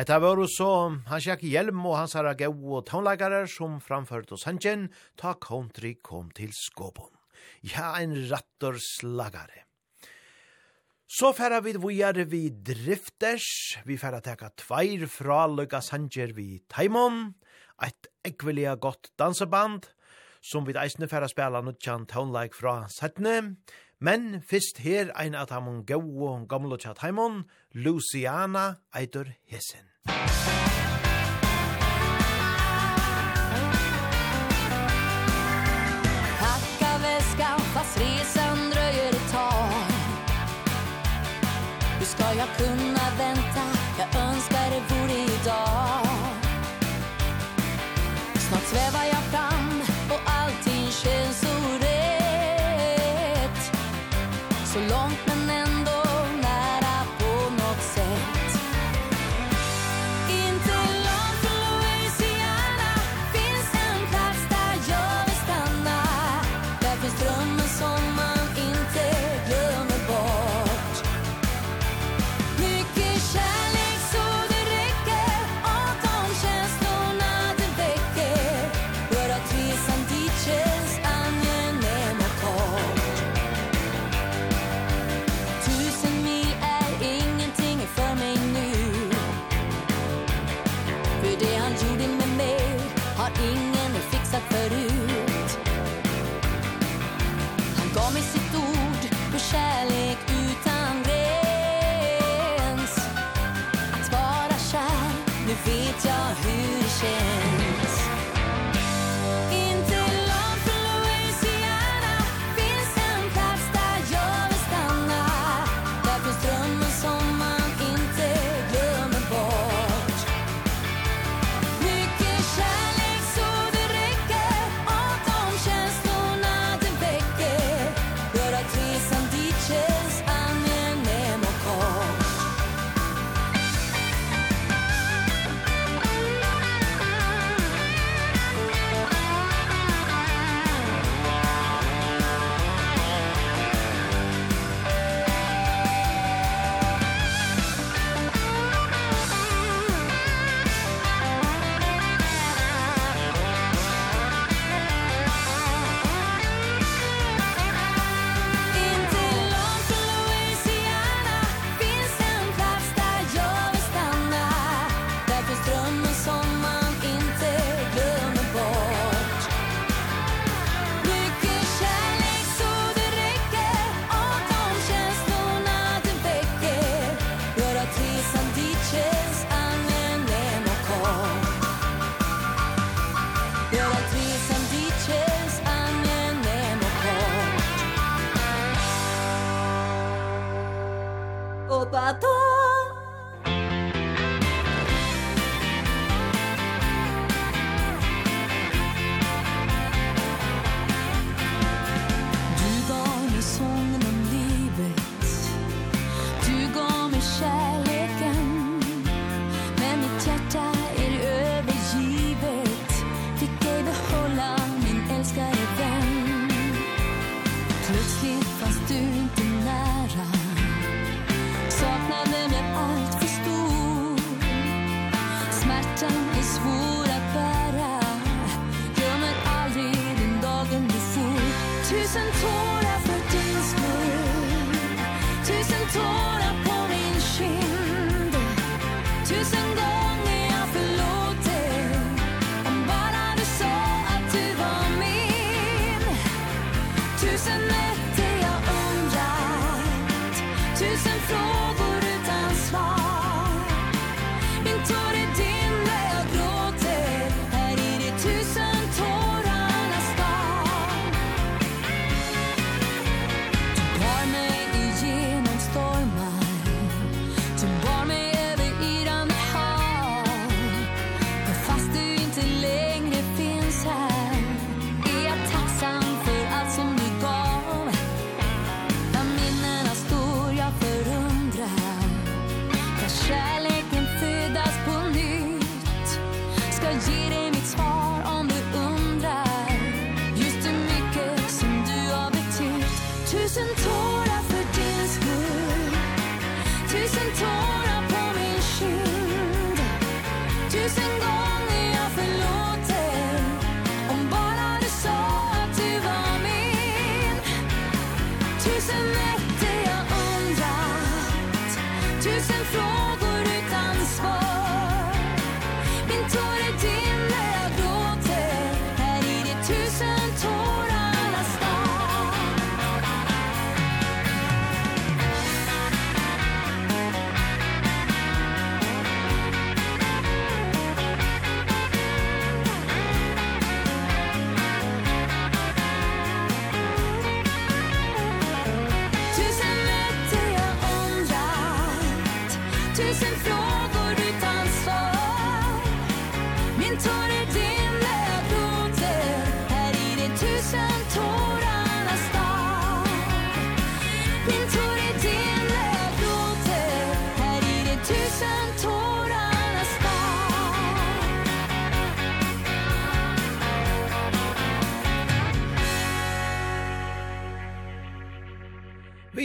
Hetta var så han sjekk hjelm og hans herra gau og tonleikare som framførte oss ta country kom til skåpon. Ja, ein rattor slagare. Så færa vi vujare vi drifters, vi færa teka tveir fra Lukas Hanger vi Taimon, eit ekvelia gott danseband, som vi eisne færa spela nutjan townlike fra Sætne, men fyrst her ein at hamon gau og gamlo tja Taimon, Luciana eitur Hessen. Packa väskan fast resan dröjer ett jag kunna vända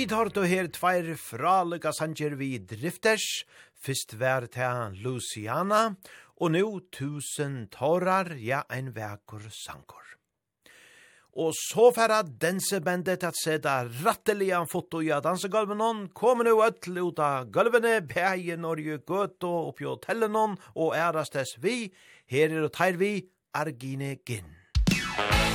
Vi tar då her tveir fralika sanger vi drifters. Fyrst vær til Luciana, og nu tusen tårar, ja, ein vekur sankor. Og så færa dansebandet at seta ratteliga foto i ja, dansegulven hon, kom nu öll ut av gulvene, bæje Norge gøt og oppi hotellen hon, og ærastes vi, her er og teir vi, Argine Ginn. Musik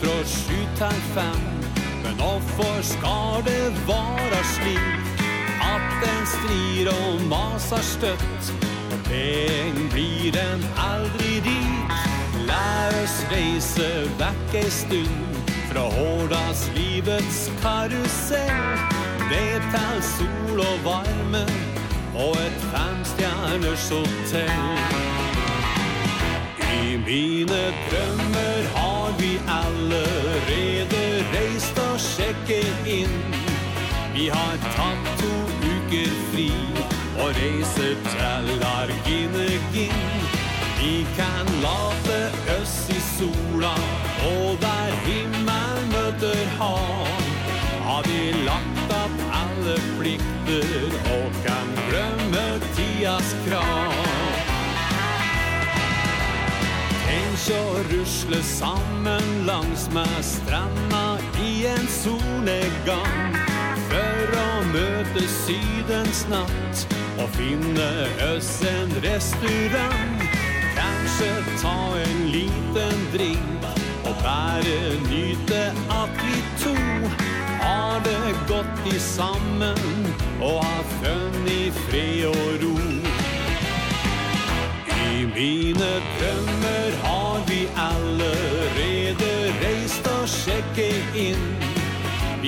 dras sju til fem Men hvorfor skal det vara slik. At den strir och masar stött Og vägen blir den aldrig dit Lärs reise vekk ei stund Fra hårdas livets karusell. Det til sol och varme Och ett femstjerners hotell. I mine drømmer har vi allerede reist og sjekket inn. Vi har tatt to uker fri og reiser til Arginegin Vi kan late oss i sola og der himmel møter hav. Har vi lagt opp alle plikter og kan glemme tidas krav? så rusle sammen langs med stranda i en solnedgang. For å møte sydens natt og finne oss en restaurant. Kanskje ta en liten drink og bare nyte at vi to Har det godt i sammen og har funnet i fred og ro. I mine drømmer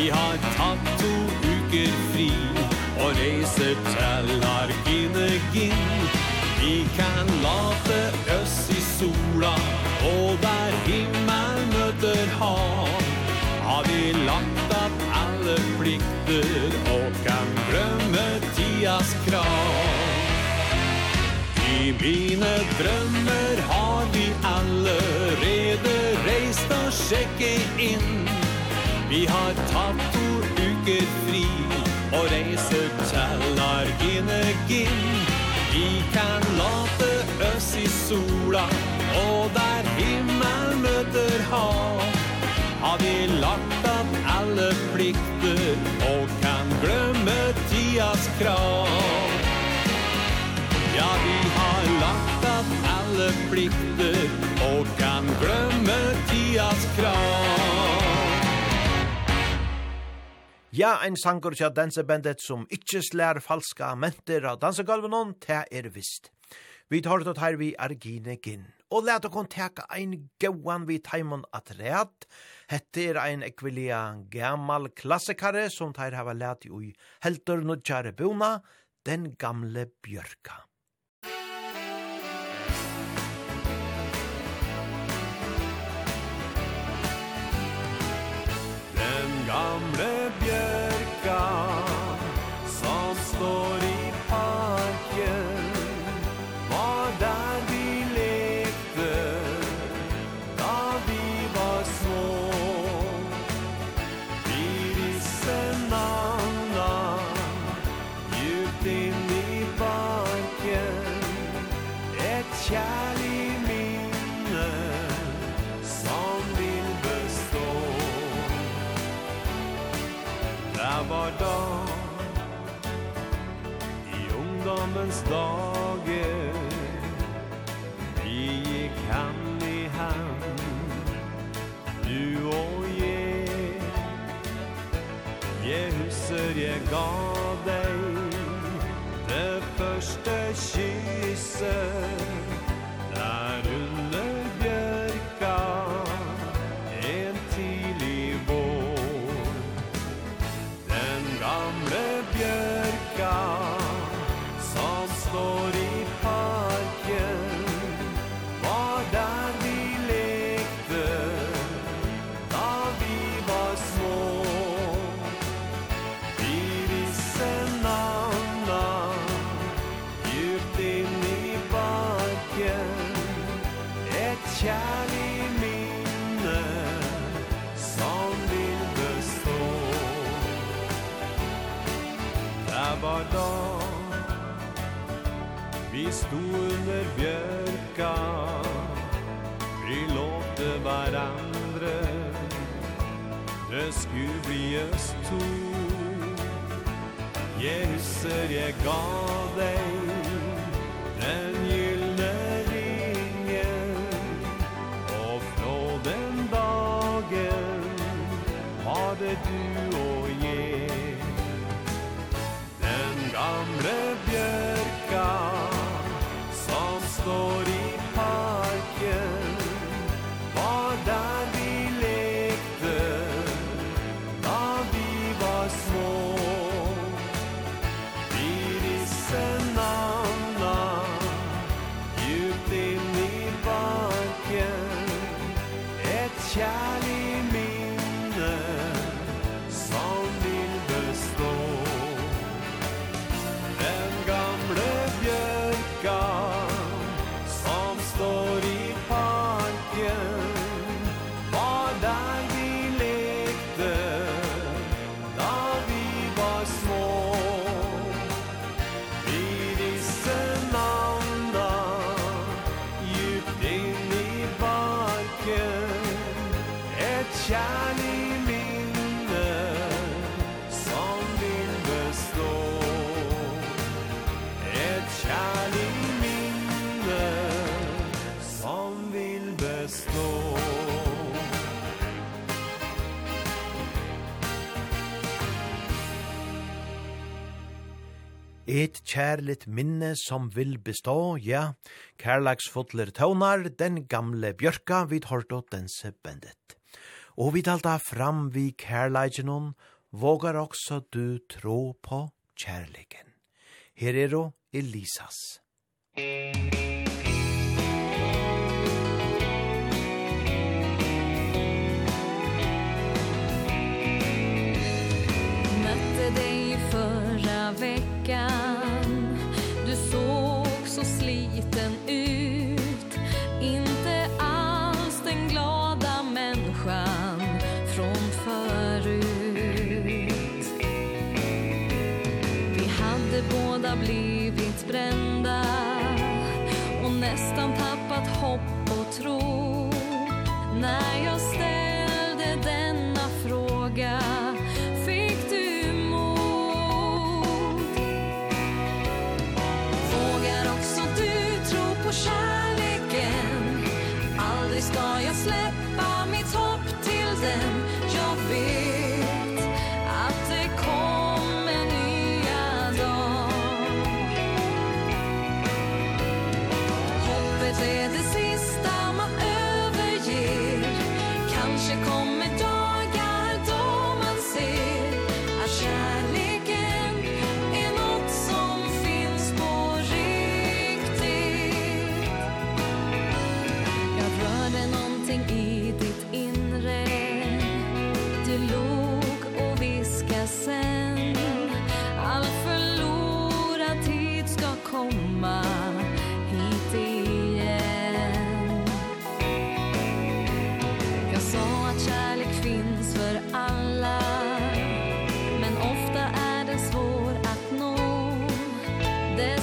Vi har tatt to uker fri Og reiser til Arginegin Vi kan late oss i sola Og der himmel møter hav. Har vi lagt at alle plikter Og kan glemme tidas krav? I mine drømmer har vi allerede reist og sjekke inn. Vi har tatt to uker fri Og reiser til Argenegin Vi kan late oss i sola Og der himmel møter hav. Har vi lagt at alle plikter Og kan glemme tidas krav? Ja, vi har lagt at alle plikter Og kan glemme tidas krav. Ja, ein sangur tja dansebandet som ikkje slær falska menter av dansegulvenon, te er vist. Vi tar det her vi Argine Ginn, og let okon teka ein gauan vi taimon at reat. Hette er ein ekvilia gammal klassikare som teir hava let i ui heldur nudjare buna, den gamle bjørka. dager Vi gikk hand i og jeg Jeg husker jeg gav skulle bli oss to Jeg husker jeg ga deg Den gyllne ringen Og fra den dagen Var det du og jeg Den gamle bjørka Som står Et kjærligt minne som vil bestå, ja, kærlagsfotler tøvnar, den gamle bjørka vid hård og dense bendet. Og vi talta fram vi kærleigenon, vågar også du tro på kjærligen. Her er jo Elisas. Møtte deg förra veckan tro. När jag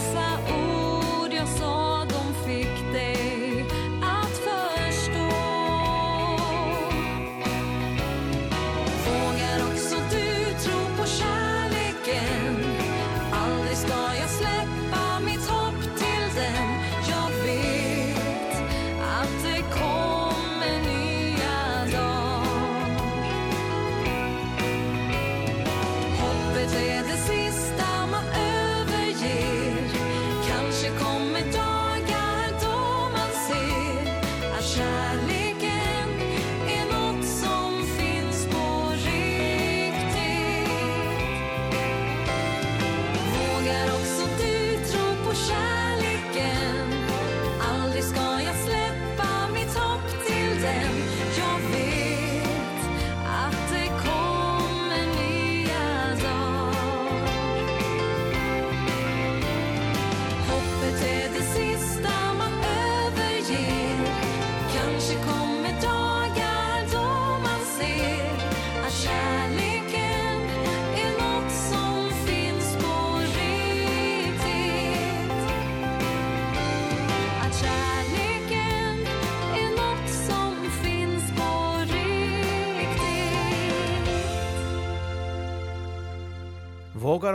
side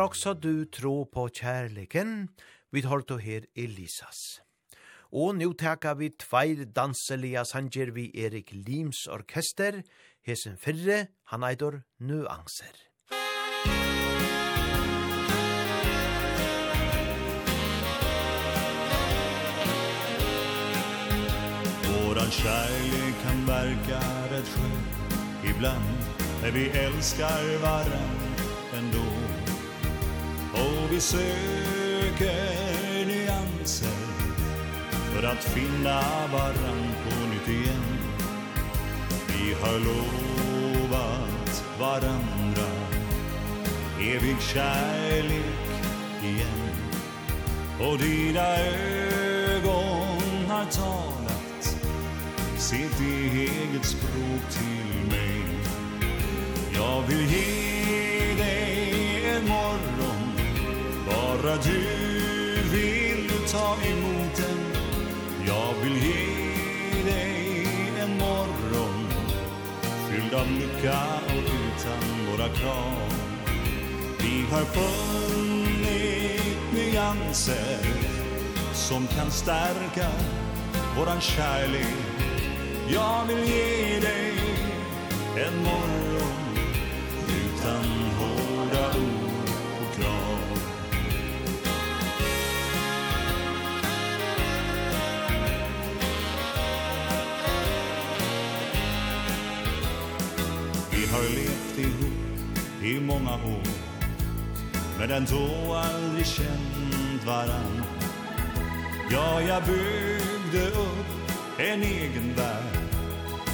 också du tro på kärleken, vi har då her Elisas. Og nu teka vi tveir danselige sanger vi Erik Lims orkester, hesen fyrre, han eitor nuanser. Våran kärlek kan verka rätt skön Ibland när vi älskar varann ändå Och vi söker nyanser För att finna varann på nytt igen. Vi har lovat varandra Evig kärlek igen. Och dina ögon har talat Sitt eget språk till mig. Jag vill ge dig en morgon Bara du vill ta emot den Jag vill ge dig en morgon Fylld av lycka och utan våra krav. Vi har funnit nyanser Som kan stärka våran kärlek. Jag vill ge dig en morgon Utan hårda ord. har levt ihop i många år. Men ändå aldrig känt varann. Ja, jag byggde upp en egen värld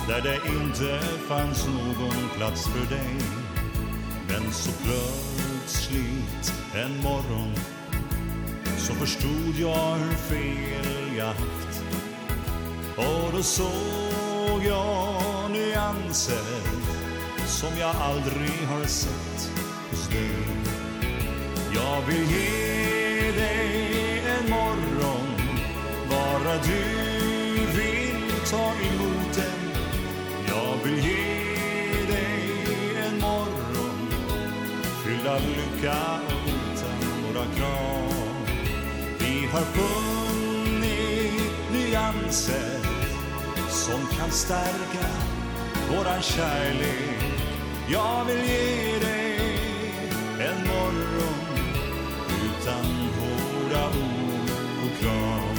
Där det inte fanns någon plats för dig. Men så plötsligt en morgon Så förstod jag hur fel jag haft. Och då såg jag nyanser som jag aldrig har sett. Hos dig Jag vill ge dig en morgon Bara du vill ta emot den Jag vill ge dig en morgon Fylld av lycka utan några krav Vi har funnit nyanser Som kan stärka våran kärlek. Jag vill ge dig en morgon utan hårda ord och krav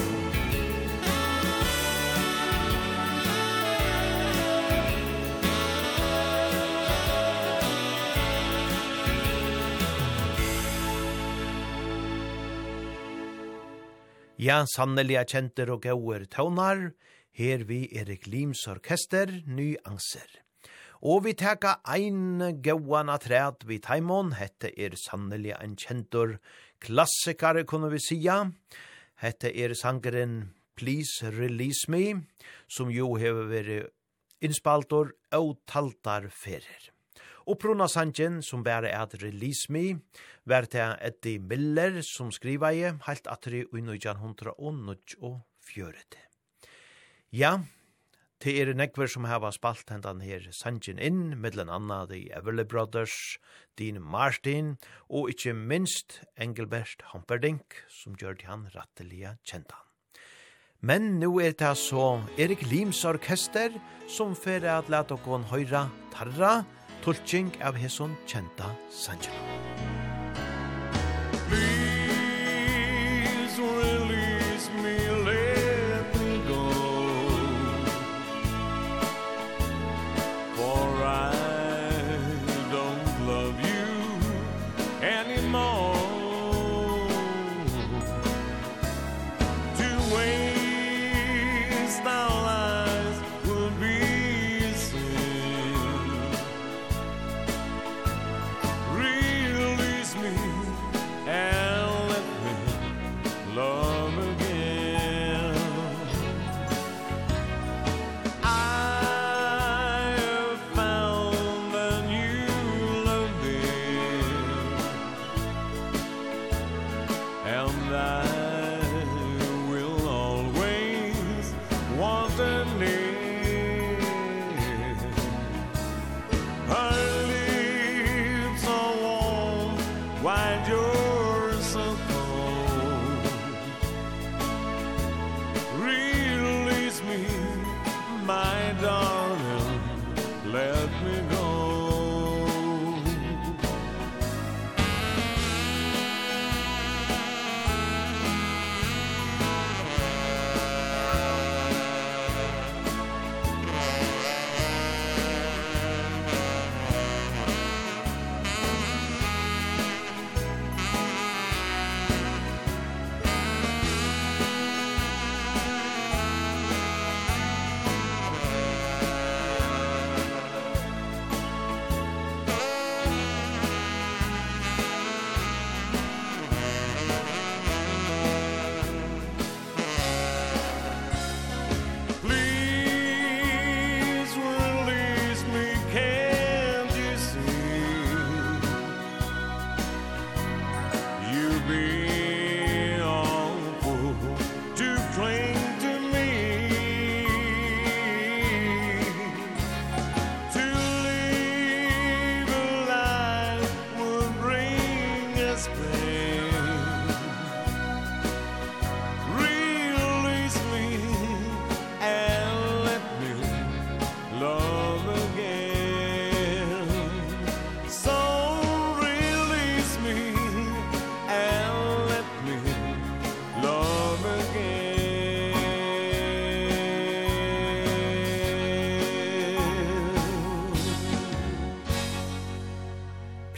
Ja, sannelig er kjenter og gauer tøvnar, her vi Erik Lims orkester, ny anser. Og vi teka ein gauan atræt vi taimon, hette er sannelig en kjentur klassikare, kunne vi sija. Hette er sangeren Please Release Me, som jo hever veri innspaltor og taltar ferir. Og prona sangen som bare er at Release Me, var til Eddie Miller som skriva i, helt atri i 1900 og 1940. Ja, Det er nekver som hava spalt hendan her Sanjin inn, middelen anna The Everly Brothers, Dean Martin, og ikkje minst Engelbert Humperdinck, som gjør han rattelige kjentan. Men nu er det så Erik Lims orkester som fyrir at leta okon høyra tarra, tulking av hesson kjenta Sanjin.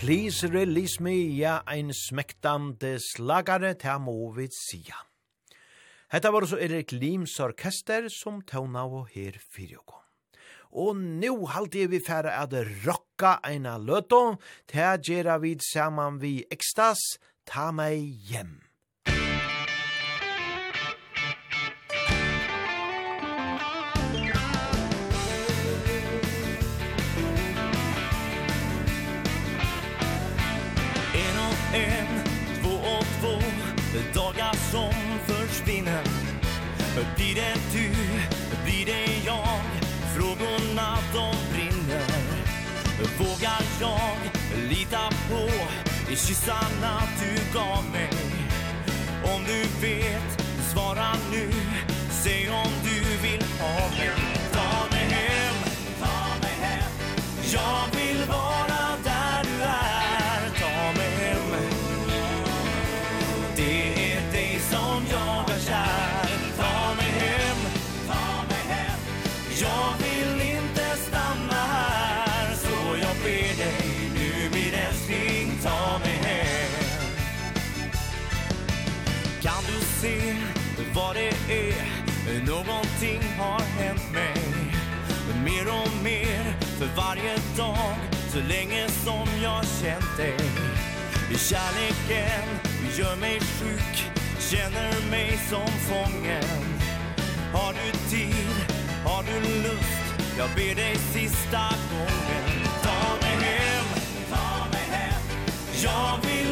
Please release me, ja, ein smektande slagare, ta må vi sia. Hetta var så Erik Lims orkester som tåna og her fyrjokon. Og nu halte vi færa at rocka eina løto, ta gjerra vid saman vi ekstas, ta meg hjem. precis annat du gav mig. Om du vet, svara nu. Säg om du vill ha mig. För varje dag Så länge som jag känt dig. Kärleken Gör mig sjuk Känner mig som fången. Har du tid Har du lust Jag ber dig sista gången. Ta mig hem Ta mig hem. Jag vill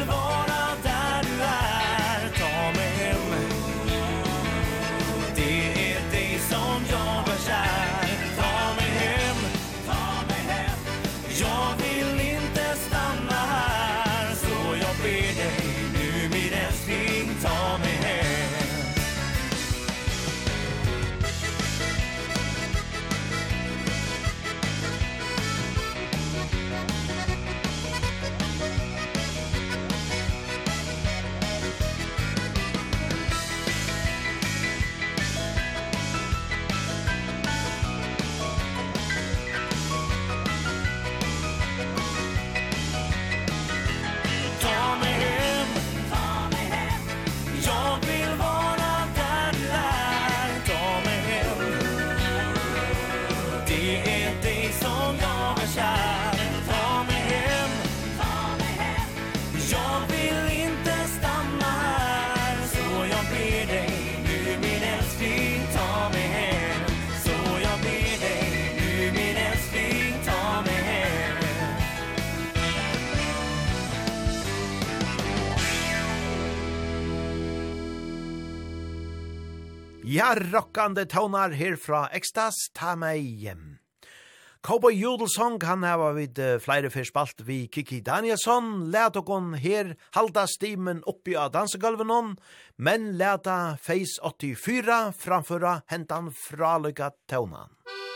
Ja, rockande tonar her fra Ekstas, ta meg hjem. Cowboy Jodelsong, han hava vid uh, flere fyrspalt vi Kiki Danielsson, let okon her halda stimen oppi av dansegulven hon, men leta Face 84 framføra hentan fralykka tonan. Musikk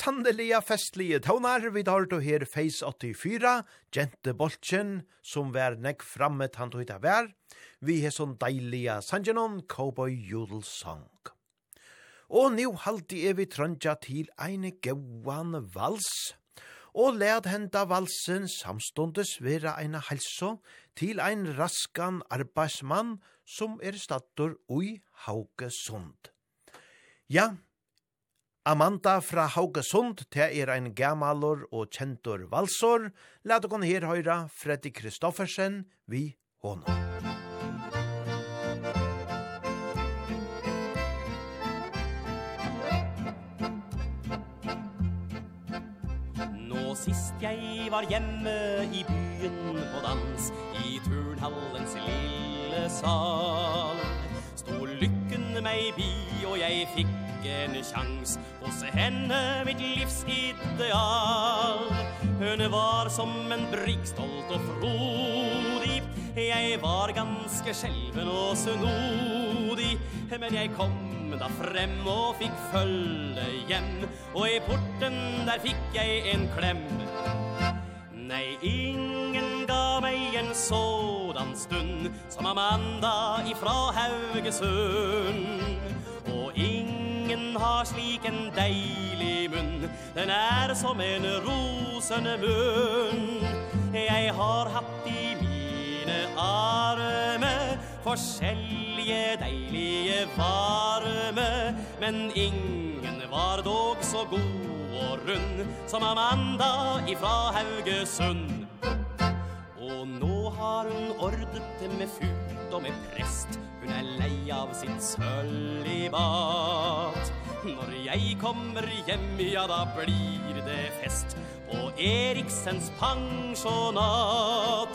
sandelige festlige tøvnar vi tar til her Face 84, Gente Bolchen, som vær nekk framme tant og hitta vær, vi har sånn deilige sangenon Cowboy Jodel Song. Og nu halti er vi trøndja til ein gauan vals, og led henda valsen samståndes vera ein halso til ein raskan arbeidsmann som er stattor ui Haugesund. Ja, Amanda fra Haugesund, te er ein gamalor og kjentor valsor. Læt okon her høyra Freddy Kristoffersen vi honom. Nå sist jeg var hjemme i byen på dans, i turnhallens lille sal, stod lykken meg bi og jeg fikk en sjans. Hos henne mitt livs ideal Hun var som en brygg stolt og frodig. Jeg var ganske skjelven og snodig. Men jeg kom da frem og fikk følge hjem. Og i porten der fikk jeg en klem. Nei, ingen ga meg en sådan stund Som Amanda ifra Haugesund. Ingen har slik en deilig munn. Den er som en rosende munn. Jeg har hatt i mine arme Forskjellige deilige varme. Men ingen var dog så god og rund Som Amanda ifra Haugesund. Og nå har hun ordet det med fut og med prest er lei av sitt søllibat Når jeg kommer hjem, ja da blir det fest På Eriksens pensjonat.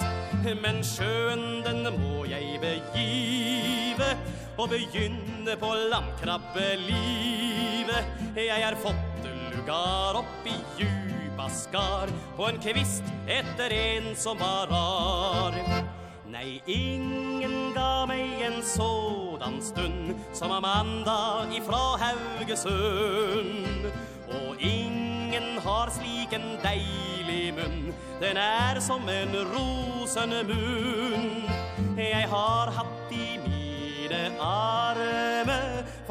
Men sjøen den må jeg begive Og begynne på landkrabbelivet Jeg er fått lugar opp i djupa skar På en kvist etter en som var rar. Nei, ingen ga meg en sådan stund Som Amanda ifra Haugesund. Og ingen har slik en deilig munn Den er som en rosende munn. Jeg har hatt i mine arme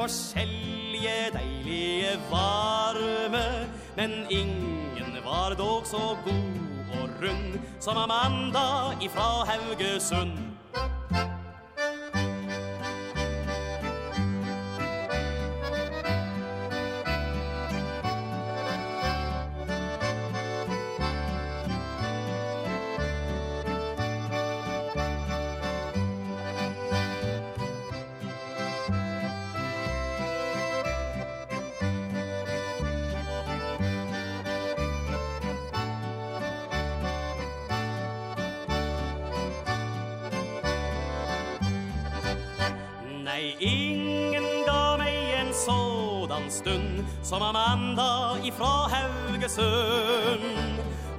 Forskjellige deilige varme Men ingen var dog så god og rund Som Amanda ifra Haugesund. sådan stund Som Amanda ifra Haugesund.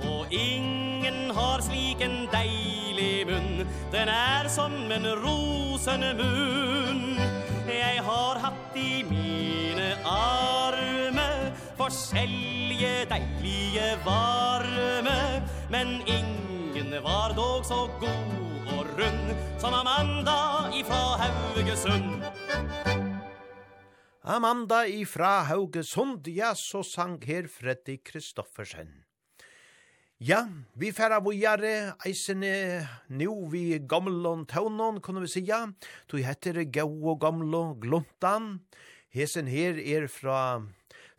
Og ingen har slik en deilig munn Den er som en rosende munn. Jeg har hatt i mine arme Forskjellige deilige varme Men ingen var dog så god og rund Som Amanda ifra Haugesund. Amanda ifra Haugesund, ja, så sang her Freddy Kristoffersen. Ja, vi færa vujare, eisene, nu vi gamlon taunon, kunne vi sija, tog heter Gau og Gamlo Gluntan, hesen her er fra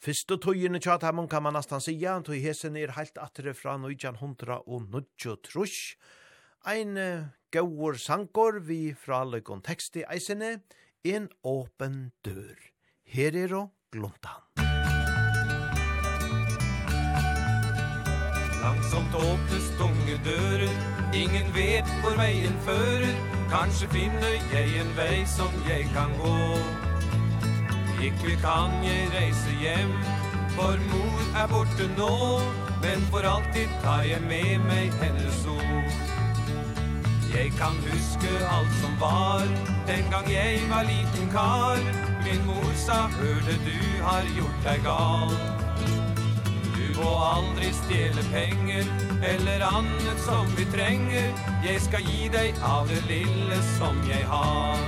Fyrste tøyene tja tamon kan man nastan sija, tog hesen er heilt atre fra 1900 og 1900 Ein uh, gauur sankor vi fra alle konteksti eisene, en åpen dør. Her er og glunta Langsomt åpnes tunge dører. Ingen vet hvor veien fører. Kanskje finner jeg en vei som jeg kan gå. Ikke kan jeg reise hjem For mor er borte nå. Men for alltid tar jeg med meg hennes ord. Jeg kan huske alt som var Den gang jeg var liten kar min mor sa Hørte du har gjort deg gal. Du må aldri stjele penger Eller annet som vi trenger. Jeg skal gi deg av det lille som jeg har.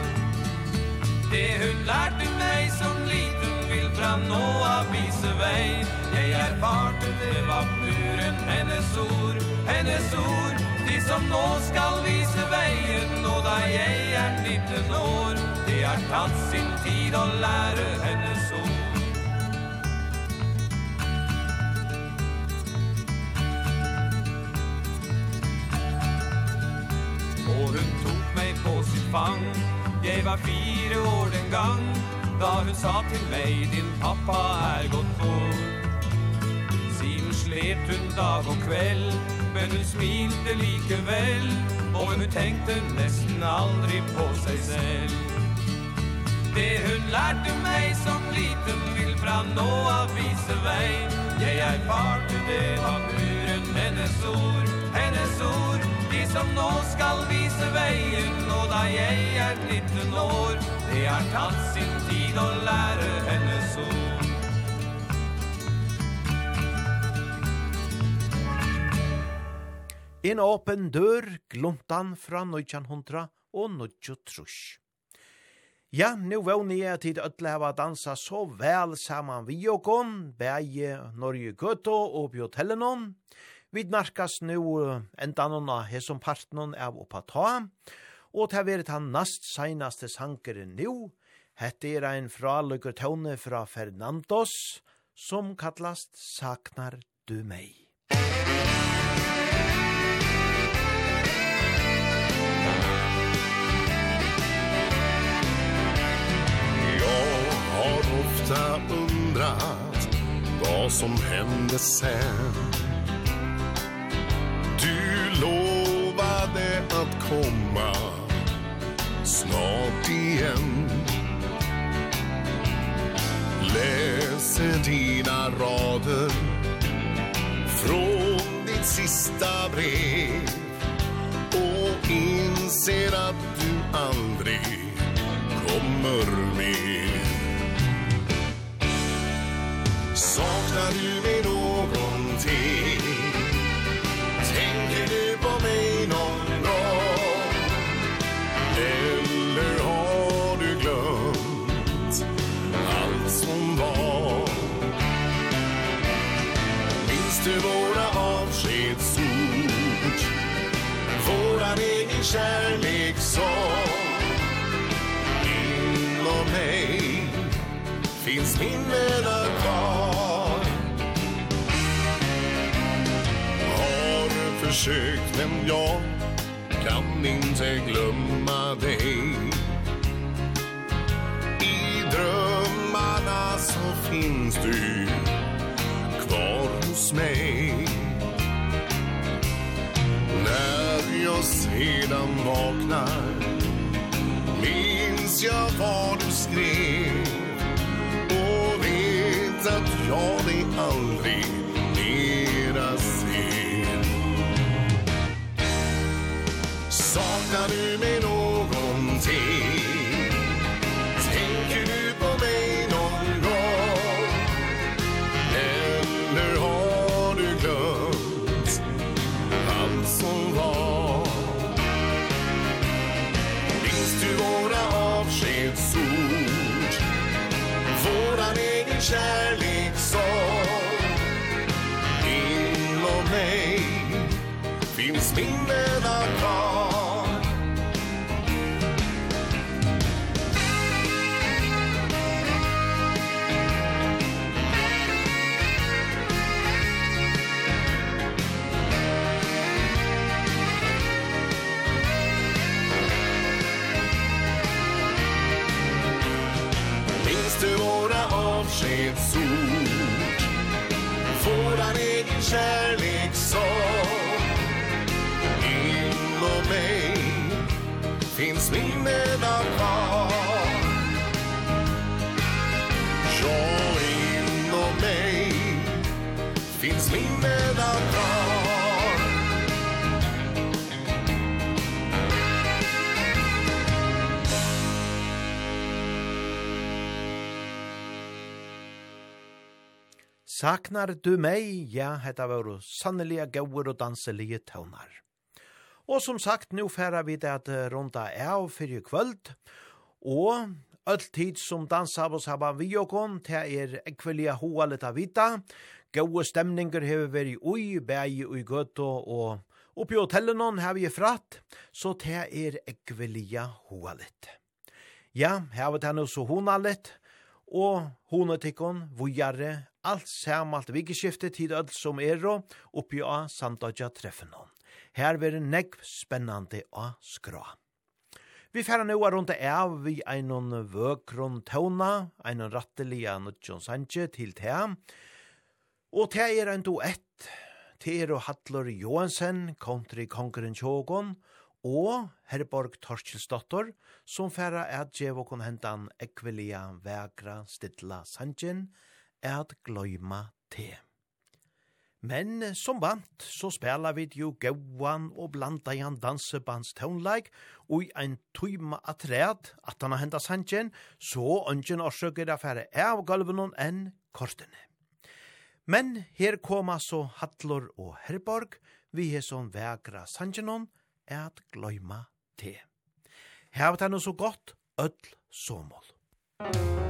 Det hun lærte meg som liten vil fra nå av vise vei. Jeg erfarte det var muren hennes ord Hennes ord. De som nå skal vise veien Og da jeg er 19 år. Det har tatt sin tid Gud och lära henne så. Og hun tok meg på sitt fang. Jeg var fire år den gang Da hun sa til meg Din pappa er gått bort Siden slet hun dag og kveld Men hun smilte likevel Og hun tenkte nesten aldri på seg selv. Det hun lærte meg som liten vil fra nå av vise vei. Jeg erfarte det var muren hennes ord, hennes ord. De som nå skal vise veien og da jeg er 19 år Det har tatt sin tid å lære hennes ord. En åpen dør glumtan fra 1900 og 1930. Ja, nu vågni jeg til ødle hava dansa så vel saman vi okon, bæje Norge Gøto og Bjotelenon. Vi narkas nu endanon av hesson partnon av oppa ta, og ta verit han nast seinaste sankeren nu. Hette er ein fralukker tåne fra Fernandos, som kallast Saknar du meg. har ofta undrat vad som hände sen. Du lovade att komma snart igen. Läser dina rader från ditt sista brev och inser att du aldrig kommer med. Saknar du mig någonting? Tänker du på mig någon gång? Eller har du glömt allt som var? Minns du våra avskedsord? Våran egen kärlekssång? Inom mig finns minnen av försökt men jag kan inte glömma dig. I drömmarna så finns du kvar hos mig. När jag sedan vaknar minns jag vad du skrev och vet att jag dig aldrig saknar du mig någonting? Tänker du på mig någon gång? Eller har du glömt allt som var? Minns du våra avskedsord? Våran egen kärlekssång Inom mig finns minnen kärleks ord Våran egen kärlekssång Inom mig finns minnen av Saknar du meg? Ja, hetta var sannelige gauur og danselige tøvnar. Og som sagt, nu færa vi det at runda er av fyrir kvöld, og alltid som dansabos hava vi og kon, te er ekvelia hoa av vita, gode stemninger hever veri ui, bægi ui gøtto, og oppi hotellenon hever vi fratt, så te er ekvelia hoa litt. Ja, hever det nu så hona litt, og hona tikkon, vujare, alt samalt vikeskiftet tid öll som er og oppi av sandodja treffen hon. Her veri negv spennande a skra. Vi færa nu a rundt av vi einon vøkron tåna, einon rattelia nudjon sanje til tea, og tea er ein duett, tea er og Hatlor Johansen, country kongren tjågon, og Herborg Torskilsdottor, som færa er djevokon hentan ekvelia vegra stidla sanjen, at gløyma te. Men som vant så spela vi jo gauan og blanda i han dansebands tøvnleik og i ein tøyma atræd at han har henda sanjen så ønsken årsøker affære av galvenon enn kortene. Men her koma så Hatlor og Herborg, vi er som vegra sanjenon, at gløyma te. Her var det noe så godt, ødl såmål. Musikk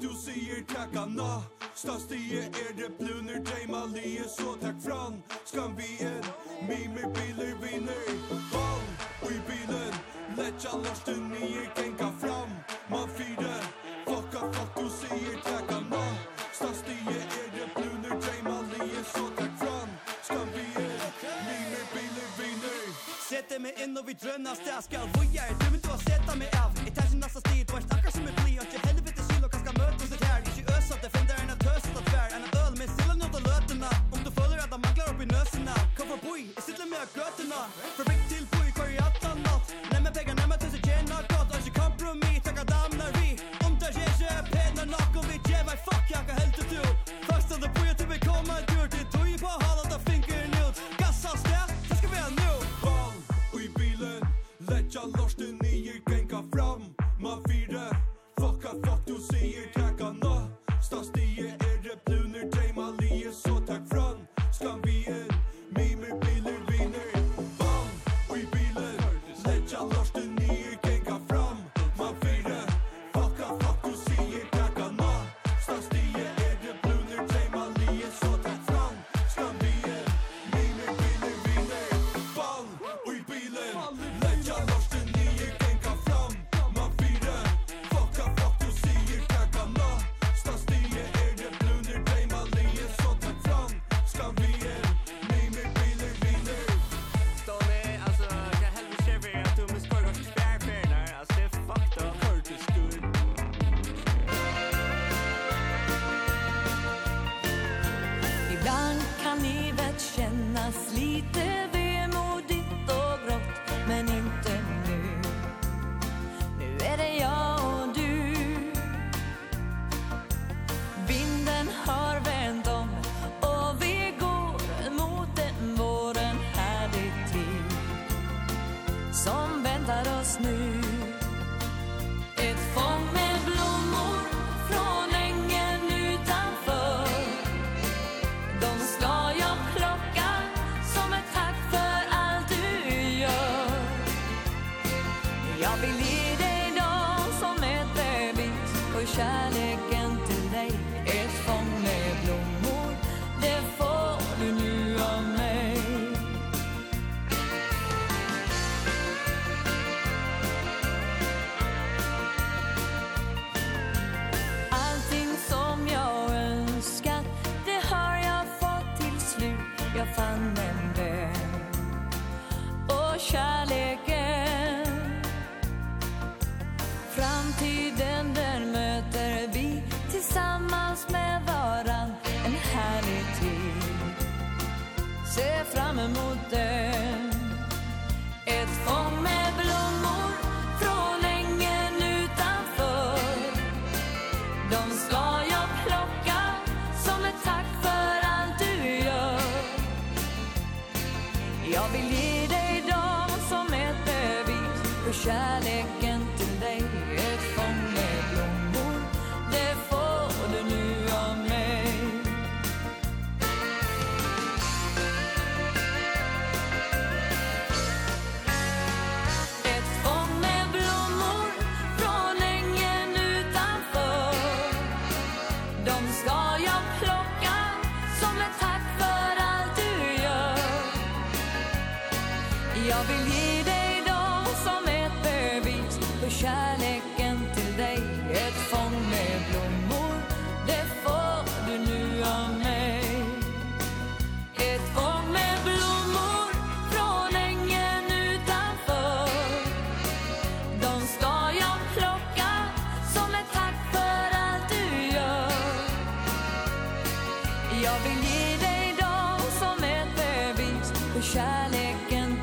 Du sier takka na Stastie er det blunder Deima lie så takk fran. Skam vi en Mimer biler vinner Ball Ui bilen Letja larsten nye kenka fram. Man fire Fucka fuck Du sier takka na Stastie er det blunder Deima lie så takk fram Skam vi en Mimer biler vinner Sette meg inn og vi drønner Stastie skal voja er drømmen du har sett av meg av. Etasjen nasta stil Du har gøtuna. For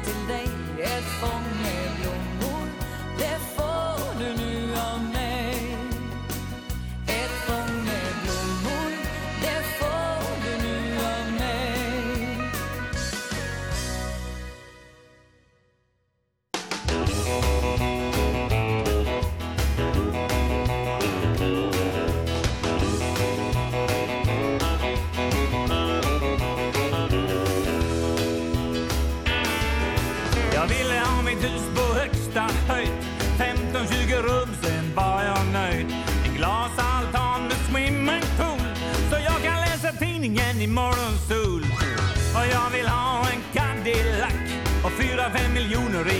till dig.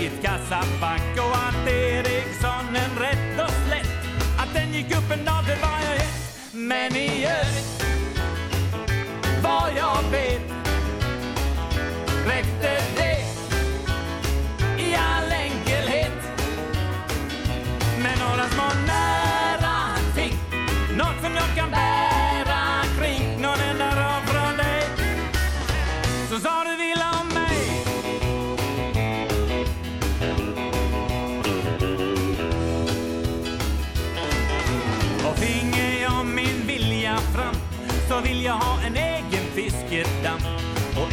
Blivit kassabank och att Eriksson en rätt och slätt Att den gick upp en dag det var jag hett Men i övrigt Vad jag vet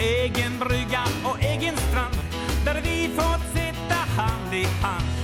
egen brygga och egen strand Där vi fått sitta hand i hand.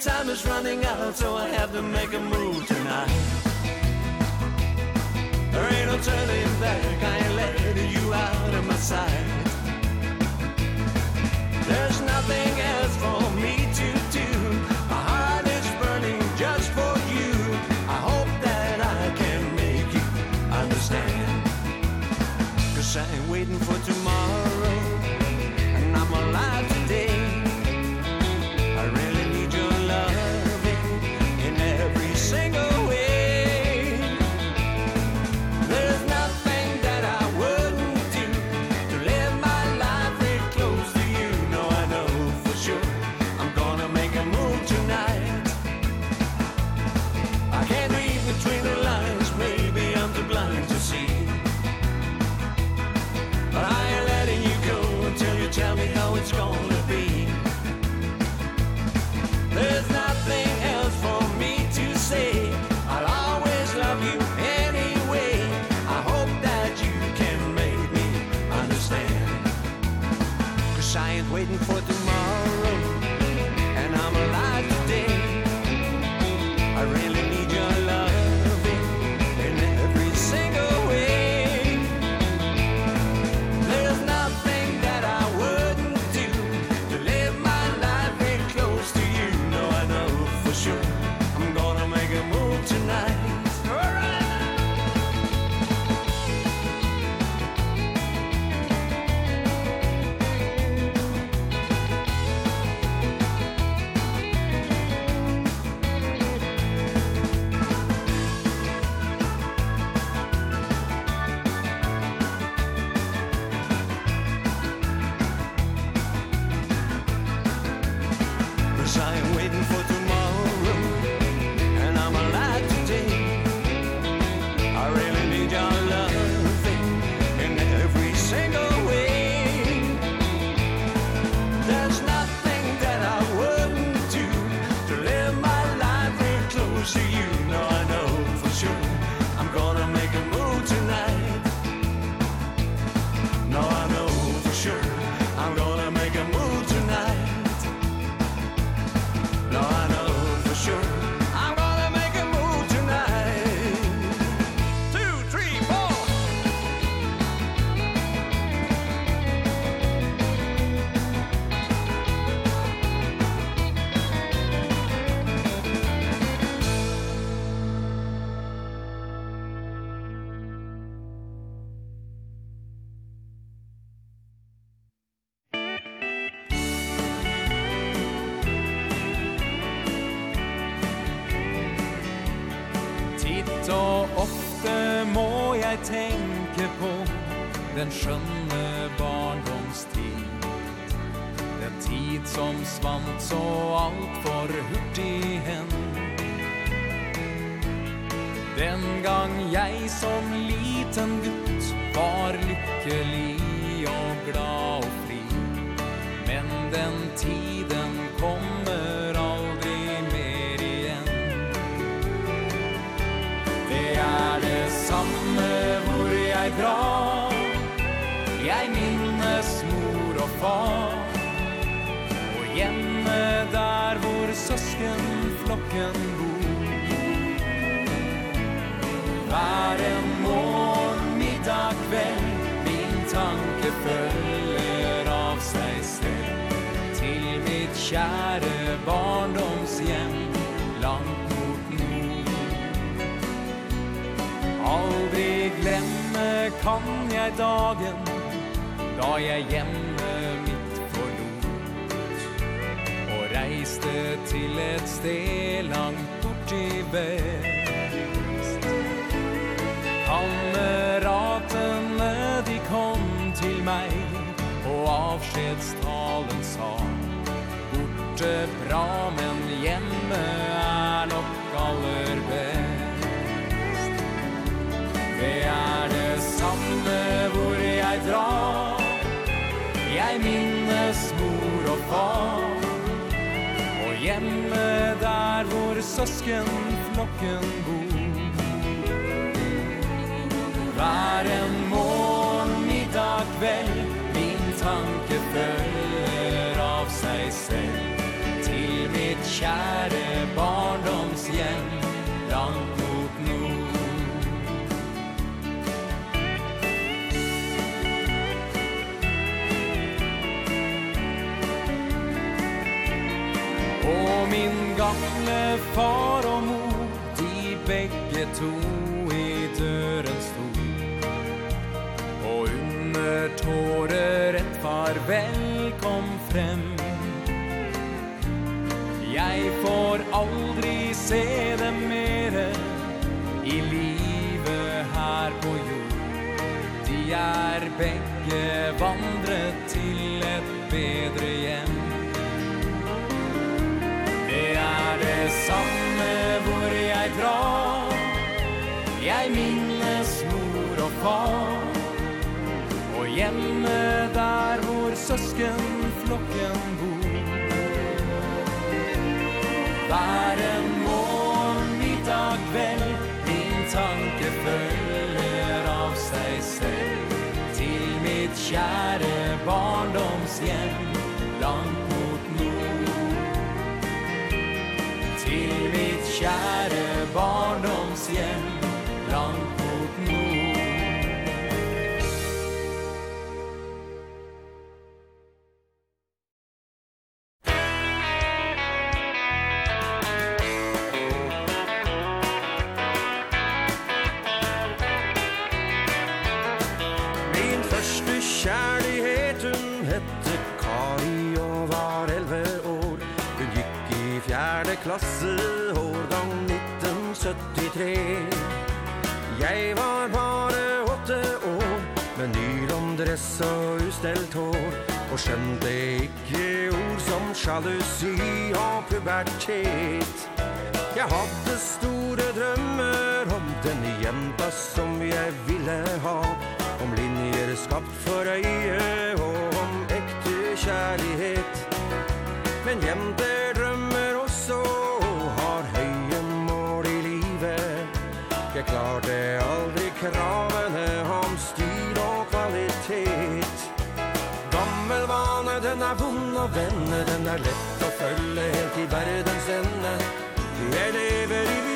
time is running out So I have to make a move tonight. There ain't no turning back I ain't letting you out of my sight. There's nothing else for me to do. My heart is burning just for you. I hope that I can make you understand. Cause I ain't waiting for jeg tänker på Den skjønne barndomstid. Den tid som svant så allt för hurtig hen. Den gang jag som liten gutt Var lycklig och glad och fri. Men den tiden far. Og hjemme der hvor søskenflokken bor. Hver en morgen, middag, kveld Min tanke følger av seg selv. Til mitt kjære barndomshjem Langt mot nord. Aldri glemme kan jeg dagen Da jeg hjemme reiste til et sted langt bort i vest. Kameratene de kom til meg Og avskjedstalen sa Borte bra, men hjemme er nok aller best. Det er det samme hvor jeg drar. Jeg minnes mor og far hjemme der hvor søskenflokken bor. Hver en morgen, middag, kveld Min tanke følger av seg selv Til mitt kjære far og mor De begge to i døren stod Og under tårer et farvel kom frem. Jeg får aldri se dem mere I livet her på jord. De er begge vandret til et bedre det samme hvor jeg drar. Jeg minnes mor og far Og hjemme der hvor søskenflokken bor. Hver en morgen, middag, kveld Min tanke følger av seg selv. Til mitt kjære barndomshjem. kjære barndomshjem. tre. Jeg var bare åtte år Med nylom dress og ustelt hår Og skjønte ikke ord som sjalusi og pubertet. Jeg hadde store drømmer om den jenta som jeg ville ha Om linjer skapt for øye kravene om styr og kvalitet. Gammelvane, den er vond å vende Den er lett å følge helt i verdens ende Jeg lever i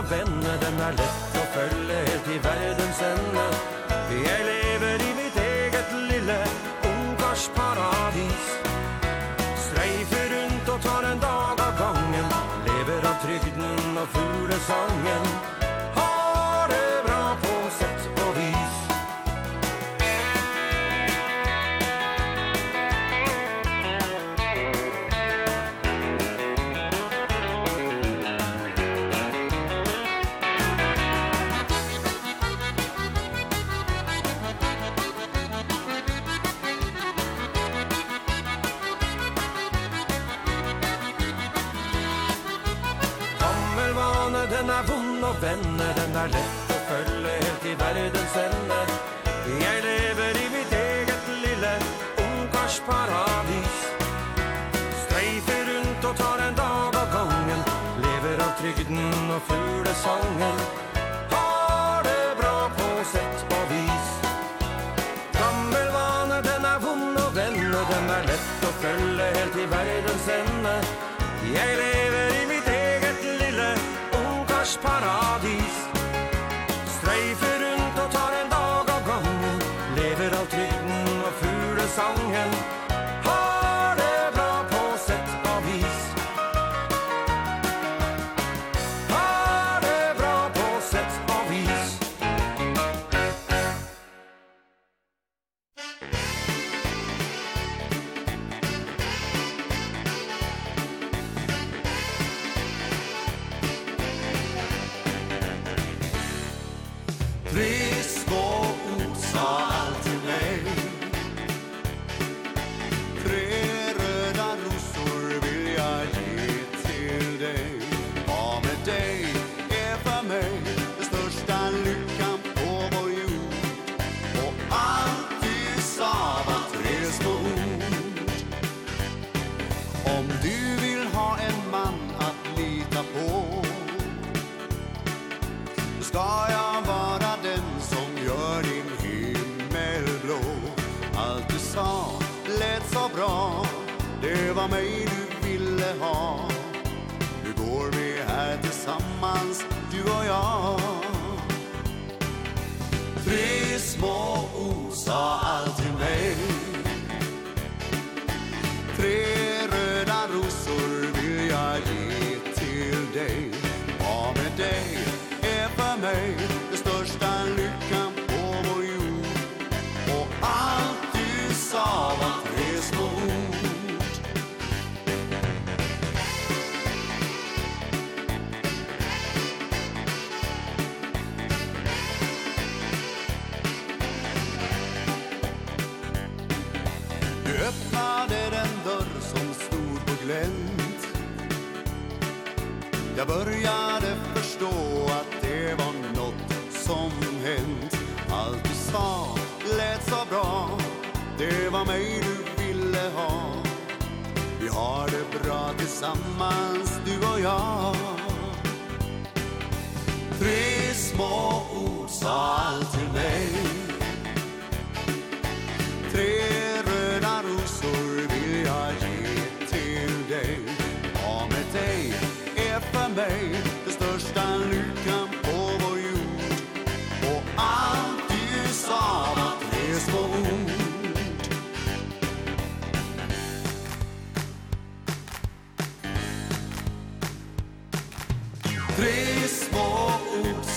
av venne Den er lett å følge helt i verdens ende. Jeg lever i mitt eget lille ungkarsparadis. Streifer rundt og tar en dag av gangen Lever av trygden og fuglesangen til verdens ende. Jeg lever i mitt eget lille ungkarsparadis. Streifer rundt og tar en dag av gangen. Lever av trygden og fuglesangen. Har det bra på sett og vis. Gammel vane, den er vond og vende. Den er lett å følge helt i verdens ende. Jeg lever i mitt eget lille ungkarsparadis. sangen. var mig du ville ha. Nu går vi här tillsammans, du och jag? Tre små ord sa allt till mig. Tre röda rosor vill jag ge till dig. Vad med dig är för mig. glömt Jag började förstå att det var något som hänt. Allt du sa lät så bra. Det var mig du ville ha. Vi har det bra tillsammans du och jag. Tre små ord sa allt till mig. Tre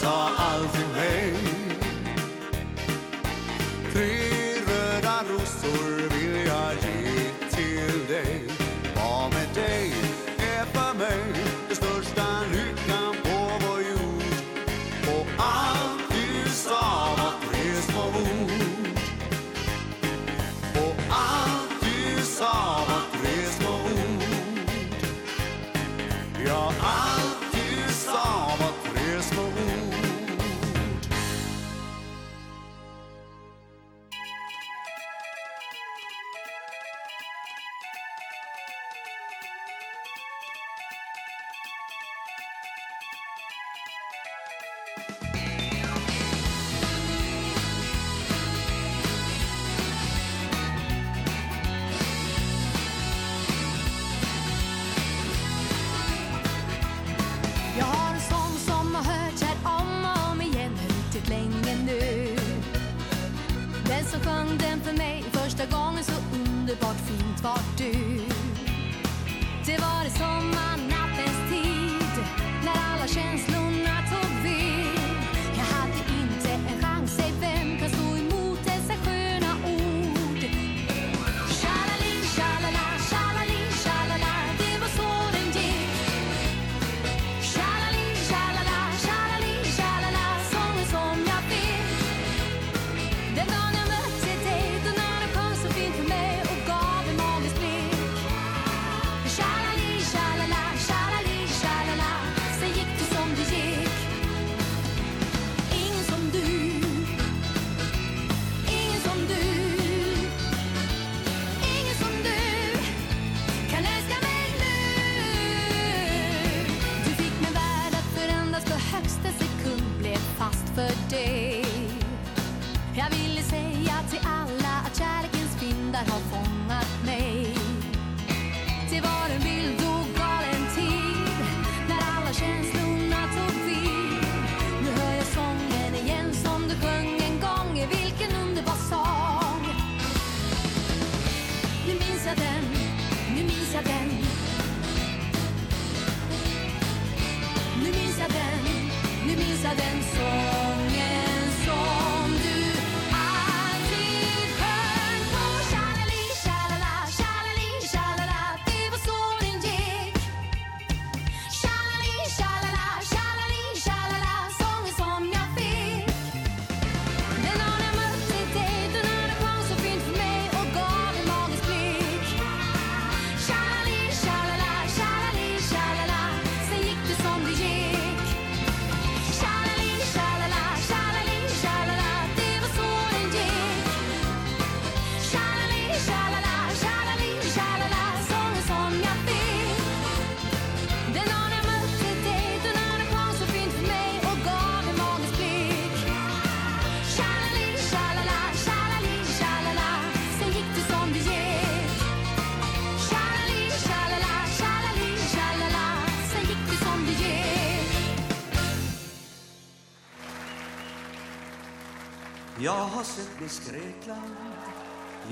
sa allting nej. Tre röda rosor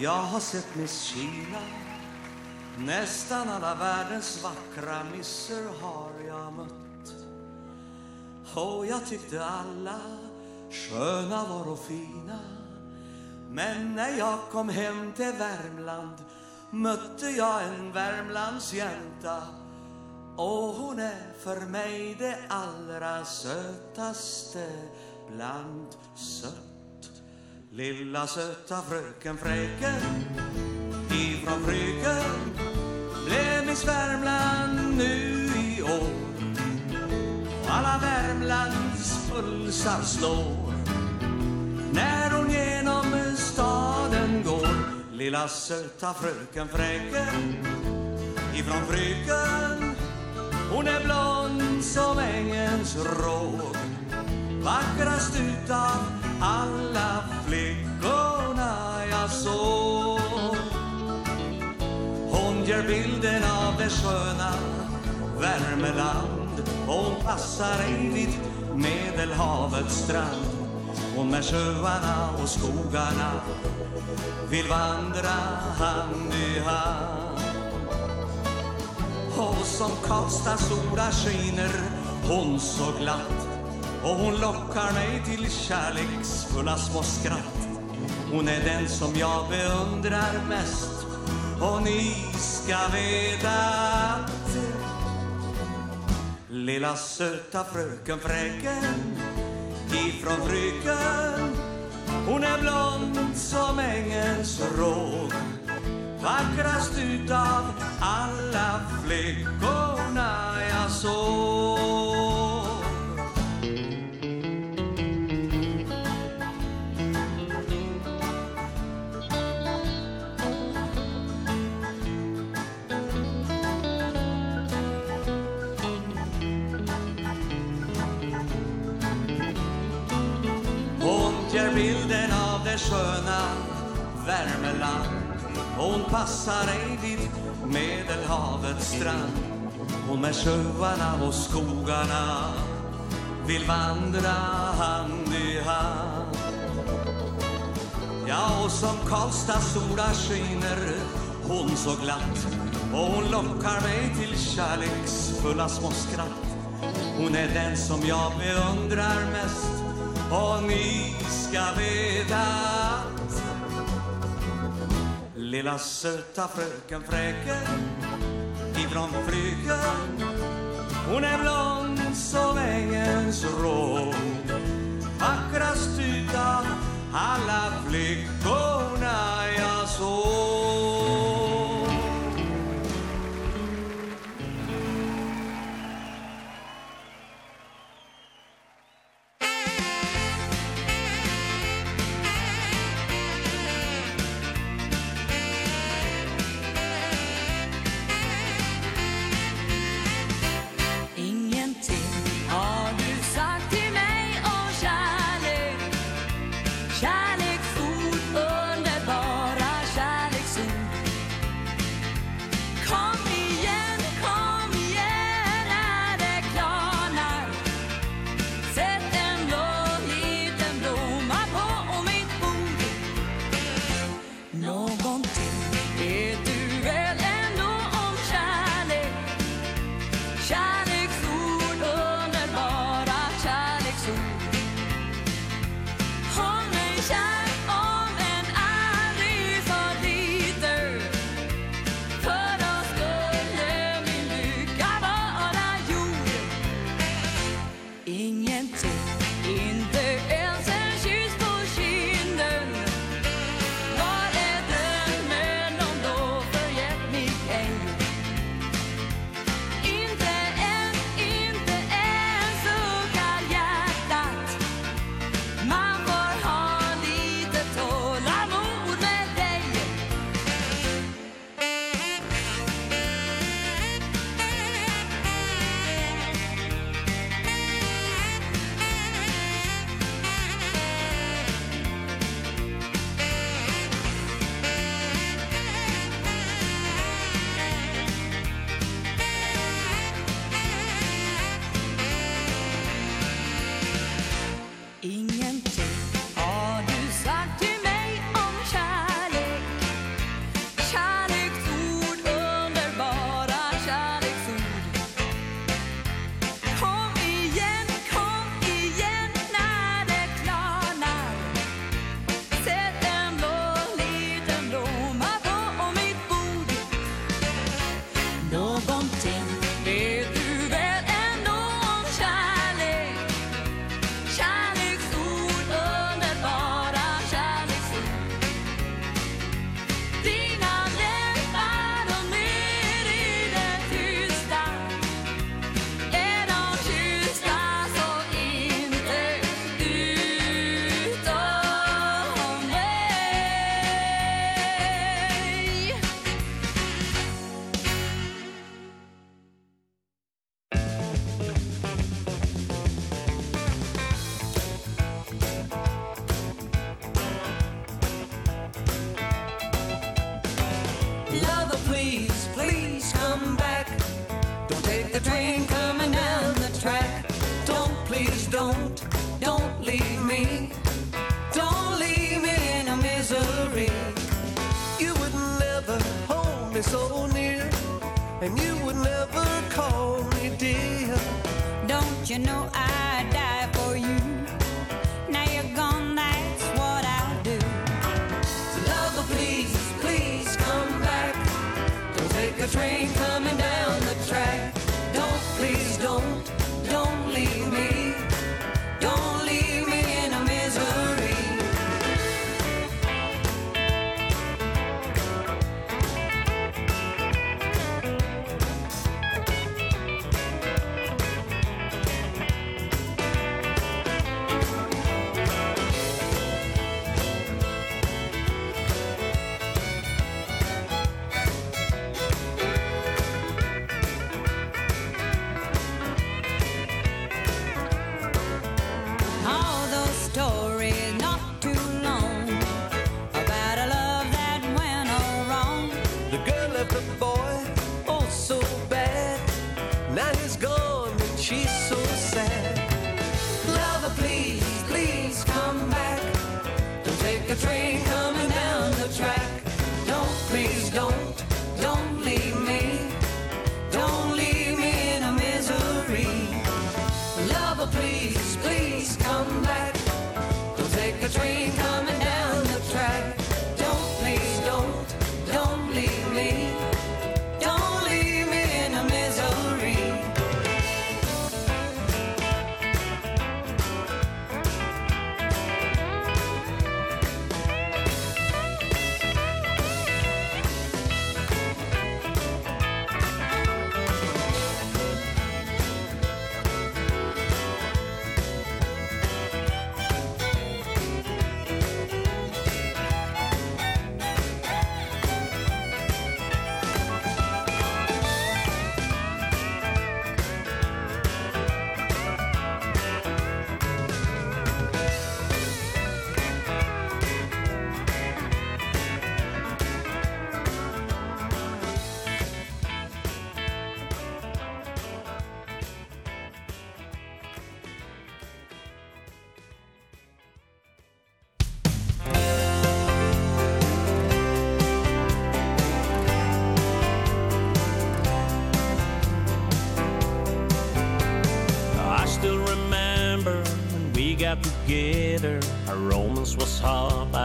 Jag har sett Miss Kina. Nästan alla världens vackra misser har jag mött. Och jag tyckte alla sköna var och fina. Men när jag kom hem till Värmland Mötte jag en Värmlandsjänta Och hon är för mig det allra sötaste bland sött Lilla söta fröken fräken Ifrån fröken Blev min Värmland nu i år. Och alla Värmlands pulsar slår När hon genom staden går. Lilla söta fröken fräken Ifrån fröken Hon är blond som ängens råg. Vackrast utav alla flickorna jag såg. Hon ger bilden av det sköna Värmeland. Hon passar in vid Medelhavets strand. Och med sjöarna och skogarna Vill vandra hand i hand. Och som Karlstads sola skiner Hon så glatt Och hon lockar mig till kärleksfulla små skratt. Hon är den som jag beundrar mest. Och ni ska veta att Lilla söta fröken fräken Ifrån fryken Hon är blond som ängens råd Vackrast utav alla flickorna jag såg. sköna Värmeland. Hon passar ej dit Medelhavets strand. Hon med sjöarna och skogarna Vill vandra hand i hand. Ja, och som Karlstads sola skiner Hon så glatt. Och hon lockar mig till kärleksfulla små skratt. Hon är den som jag beundrar mest. Och ni ska veta att Lilla söta fröken fräken Ifrån flygen Hon är blond som ängens rå. Vackrast utan alla flickorna jag såg.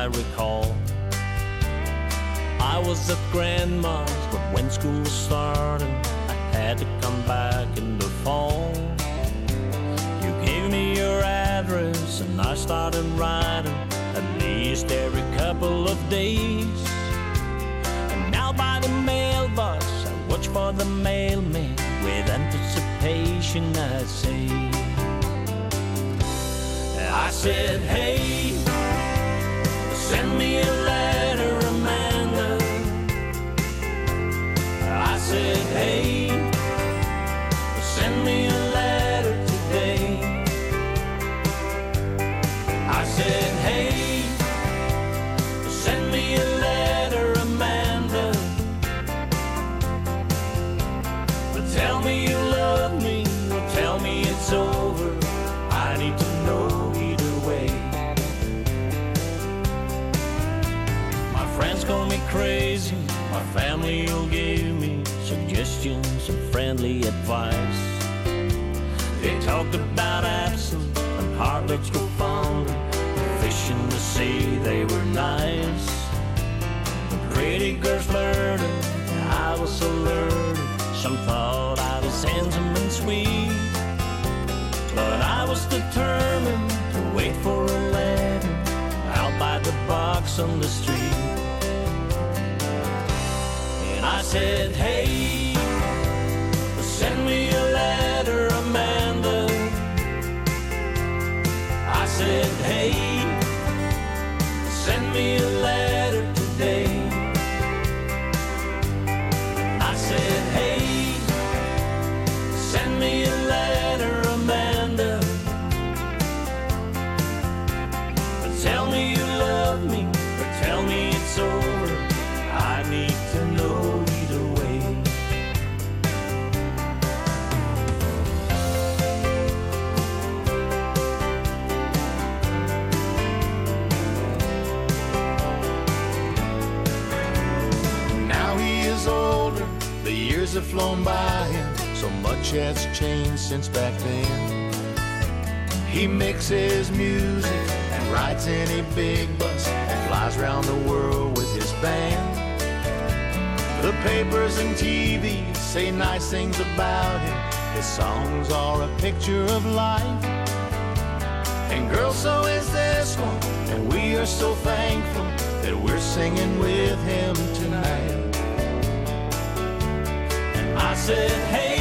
I recall. I was at grandma's but when school started I had to come back in the fall. You gave me your address and I started writing At least every couple of days. And now by the mailbox I watch for the mailman With anticipation I say. I said hey on the street. And I said, hey by him So much has changed since back then. He mixes music and rides in a big bus And flies around the world with his band. The papers and TV say nice things about him. His songs are a picture of life. And girl, so is this one. And we are so thankful That we're singing with him tonight said, hey,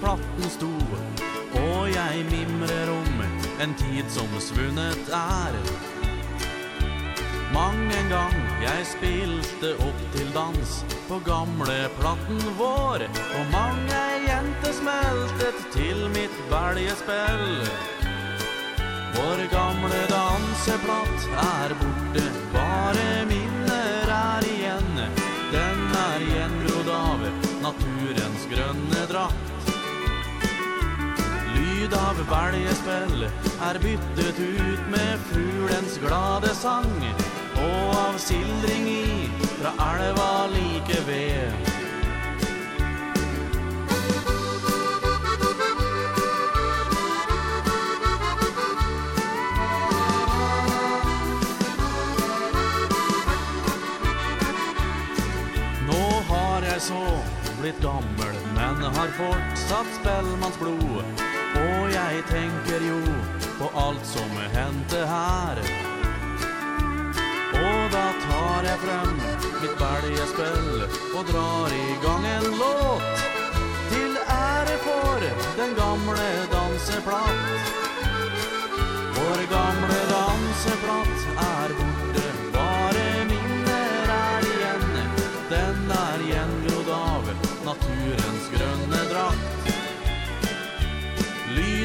platten sto Og jeg mimrer om en tid som svunnet er. Mang en gang jeg spilte opp til dans På gamle platten vår Og mange jente smeltet til mitt belgespill. Vår gamle danseplatt er borte Bare minner er igjen. Den er gjengrodd av naturens grønne drakt lyd av varje spel byttet ut med fulens glade sang och av sildring i fra elva like ved. Nå har jeg så blitt gammel, men har fortsatt spellmannsblod jag tänker jo på allt som hände här. Och då tar jag fram mitt baljespel och drar igång en låt. Till ära för den gamle danseplatt Vår gamle danseplatt är vår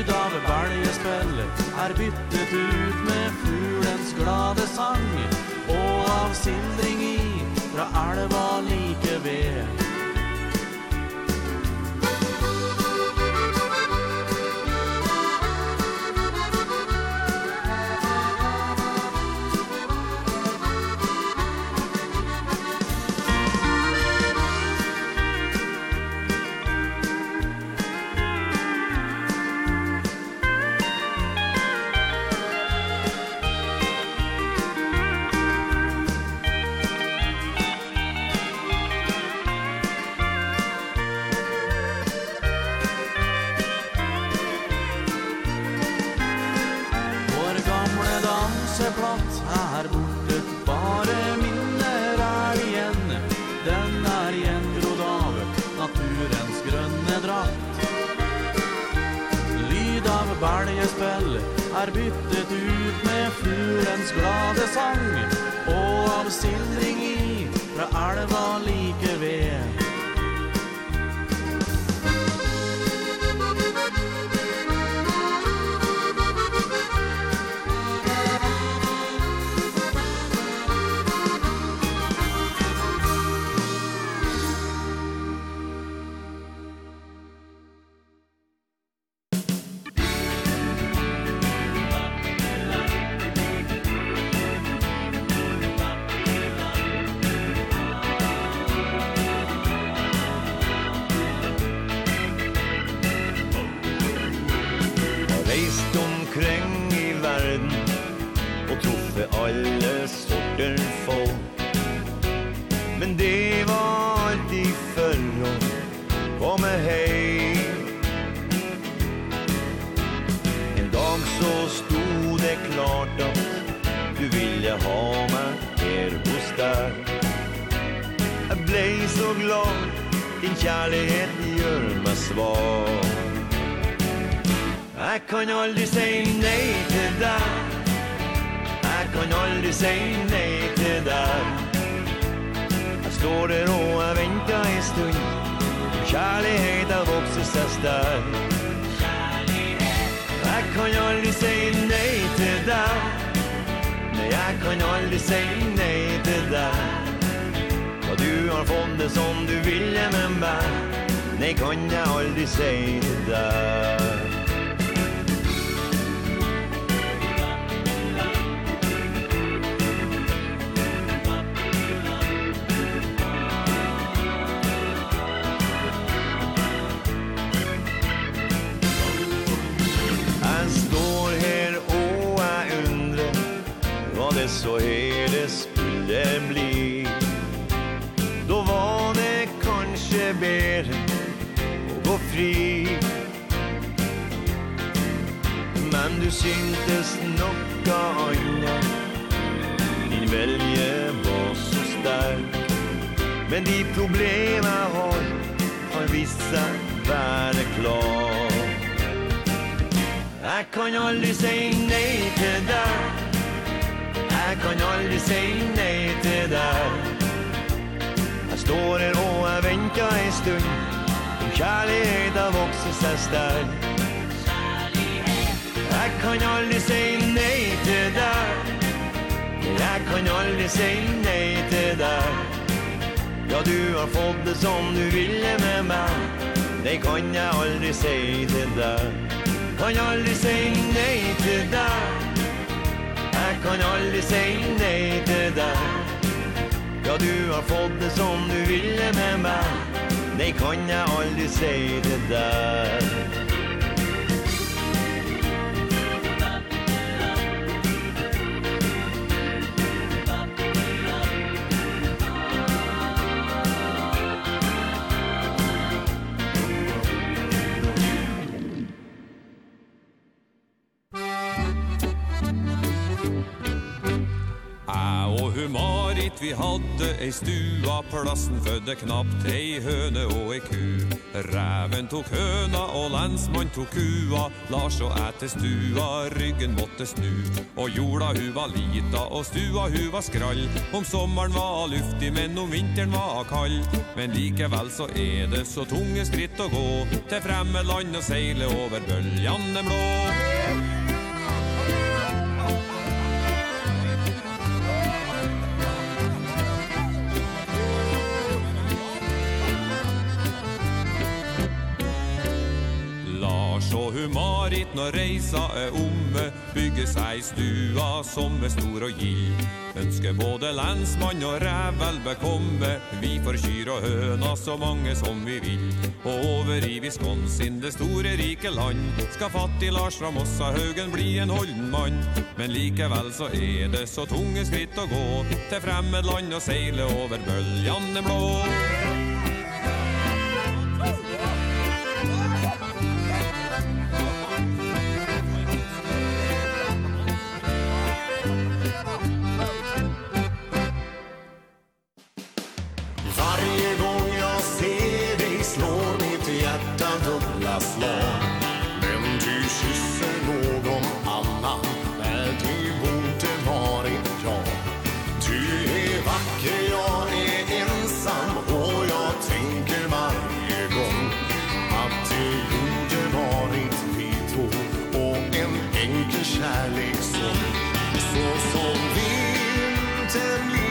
lyd av veljespillet er byttet ut med fuglens glade sang og av sindring i fra elva like ved. bytte fødde knappt ei høne og ei ku. Ræven tok høna og landsmann tok kua. Lars og æte stua, ryggen måtte snu. Og jorda hu var lita og stua hu var skrall. Om sommeren var luftig, men om vinteren var kall Men likevel så er det så tunge skritt å gå Til fremme land og seile over bøljan blå. når reisa er omme Bygge seg stua som er stor og gild Ønsker både landsmann og rævel bekomme Vi får kyr og høna så mange som vi vil. Og over i Wisconsin, det store rike land Skal fattig Lars fra Mossa Haugen bli en holden mann. Men likevel så er det så tunge skritt å gå Til fremmed land og seile over bøljan blå. som så som vintern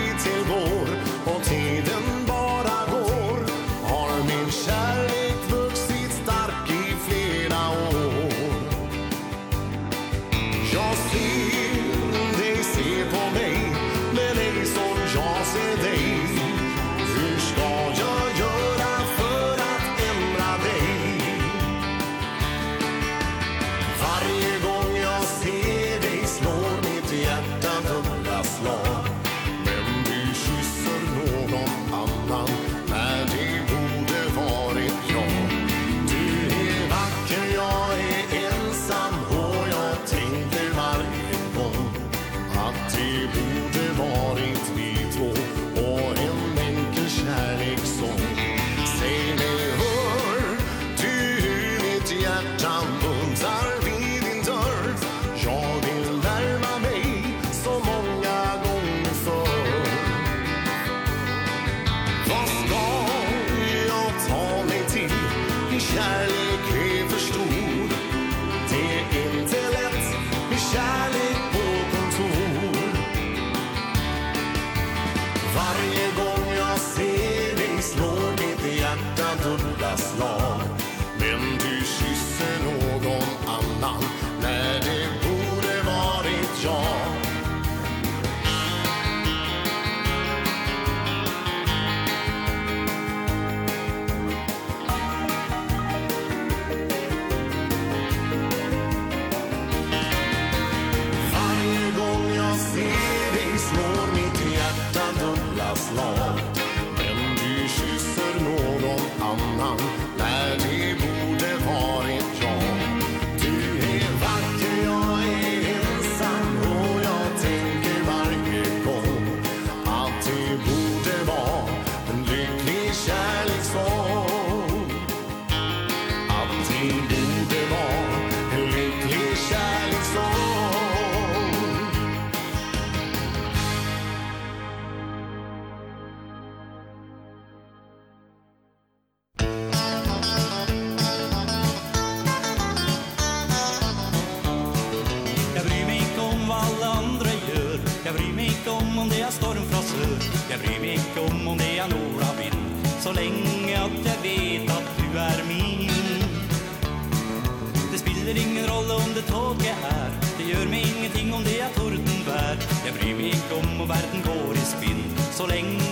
om om det är några vind Så länge att jag vet att du är min. Det spelar ingen roll om det tåke är Det gör mig ingenting om det är torten vär Jag bryr mig inte om om världen går i spinn. Så länge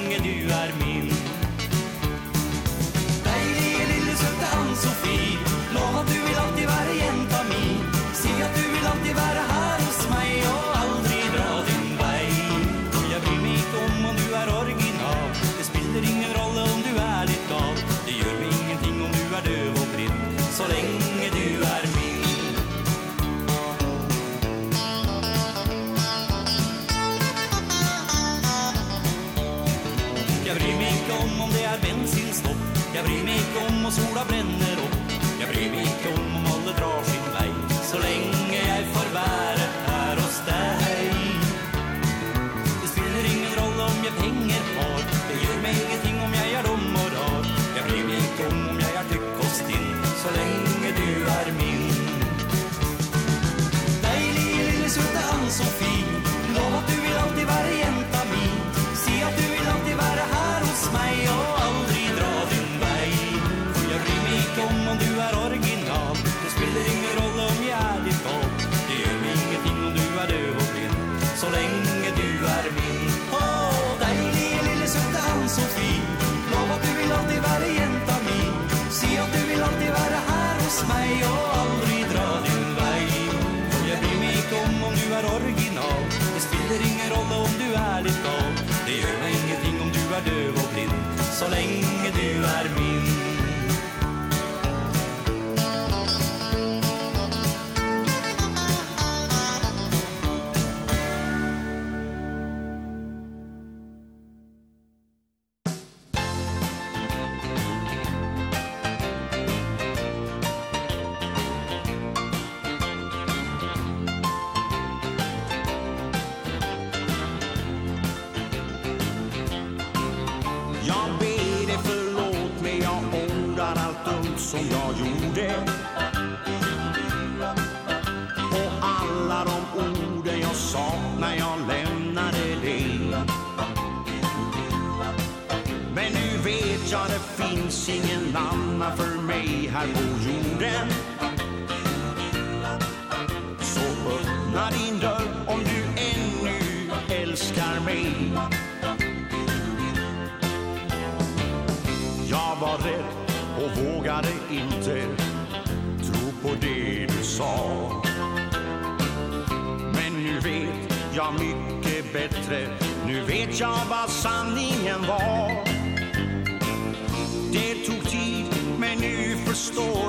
och sola bränner. så lenge du er min.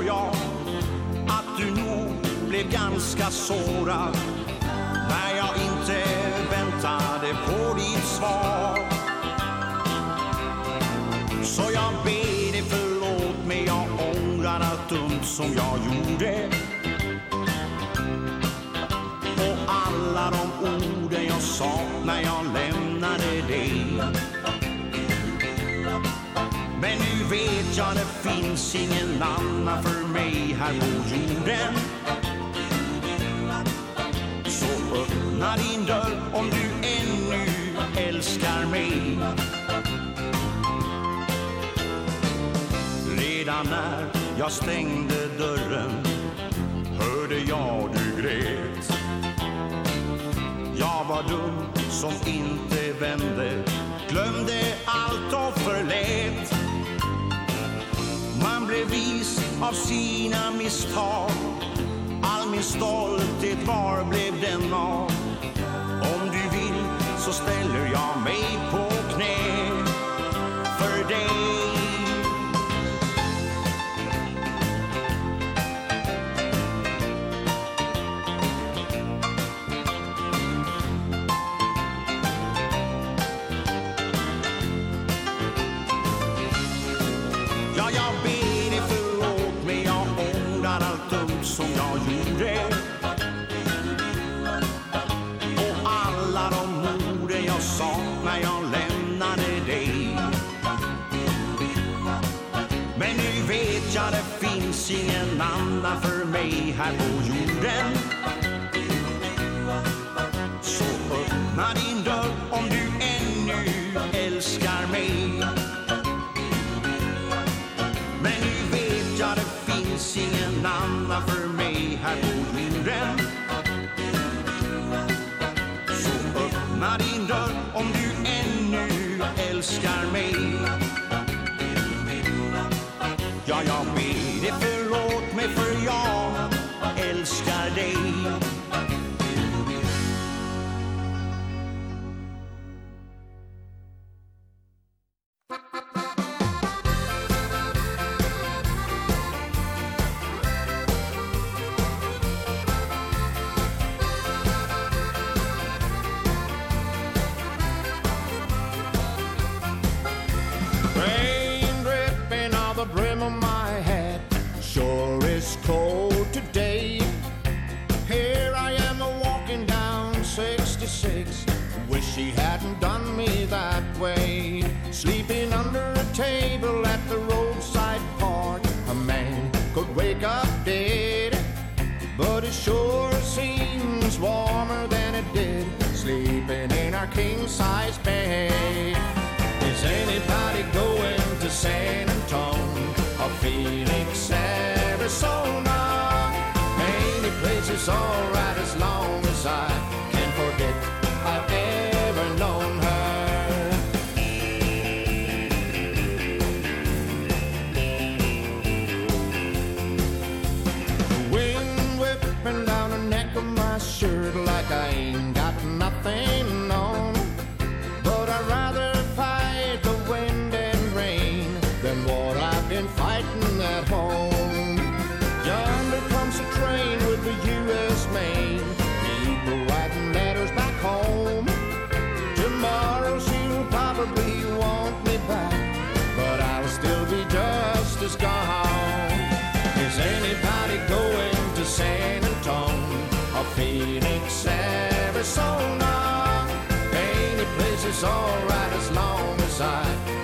jag att du nog blev ganska sårad när jag inte väntade på ditt svar. Så jag ber dig förlåt mig, jag ångrar allt dumt som jag gjorde. Och alla de orden jag sa när jag lämnade Men nu vet jag det finns ingen annan för mig. Här på jorden Så öppna din dörr om du ännu älskar mig. Redan när jag stängde dörren Hörde jag du grät. Jag var dum som inte vände Glömde allt och förlät blev vis av sina misstag. All min stolthet var blev den av? Om du vill så ställer jag mig på mig här på jorden. Så öppna din dörr om du ännu älskar mig. Men nu vet jag det finns ingen annan för mig här på king size bed. Is anybody going to San Antonio Or Phoenix, Arizona? Any place is all right as long as I Phoenix, Arizona. Any place is all right as long as I